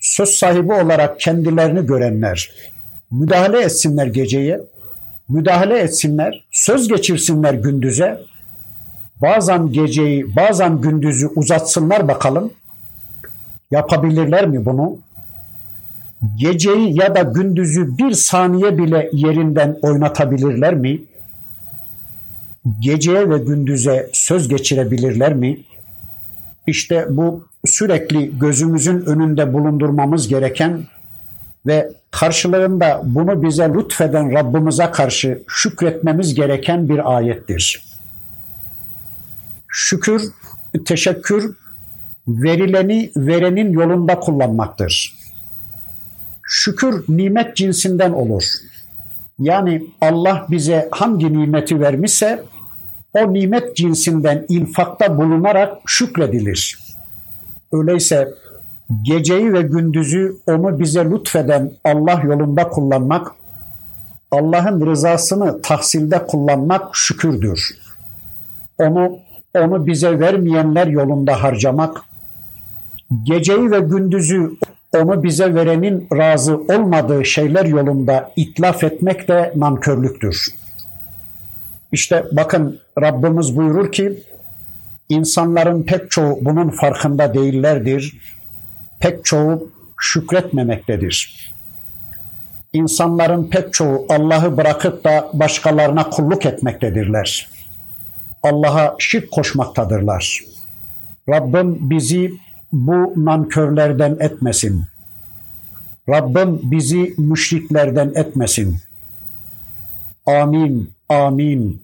söz sahibi olarak kendilerini görenler, müdahale etsinler geceye, müdahale etsinler, söz geçirsinler gündüze, bazen geceyi, bazen gündüzü uzatsınlar bakalım. Yapabilirler mi bunu? Geceyi ya da gündüzü bir saniye bile yerinden oynatabilirler mi? Geceye ve gündüze söz geçirebilirler mi? İşte bu sürekli gözümüzün önünde bulundurmamız gereken ve karşılığında bunu bize lütfeden Rabbimize karşı şükretmemiz gereken bir ayettir. Şükür, teşekkür verileni verenin yolunda kullanmaktır. Şükür nimet cinsinden olur. Yani Allah bize hangi nimeti vermişse o nimet cinsinden infakta bulunarak şükredilir. Öyleyse geceyi ve gündüzü onu bize lütfeden Allah yolunda kullanmak, Allah'ın rızasını tahsilde kullanmak şükürdür. Onu onu bize vermeyenler yolunda harcamak, geceyi ve gündüzü onu bize verenin razı olmadığı şeyler yolunda itlaf etmek de nankörlüktür. İşte bakın Rabbimiz buyurur ki insanların pek çoğu bunun farkında değillerdir. Pek çoğu şükretmemektedir. İnsanların pek çoğu Allah'ı bırakıp da başkalarına kulluk etmektedirler. Allah'a şirk koşmaktadırlar. Rabbim bizi bu nankörlerden etmesin. Rabbim bizi müşriklerden etmesin. Amin, amin.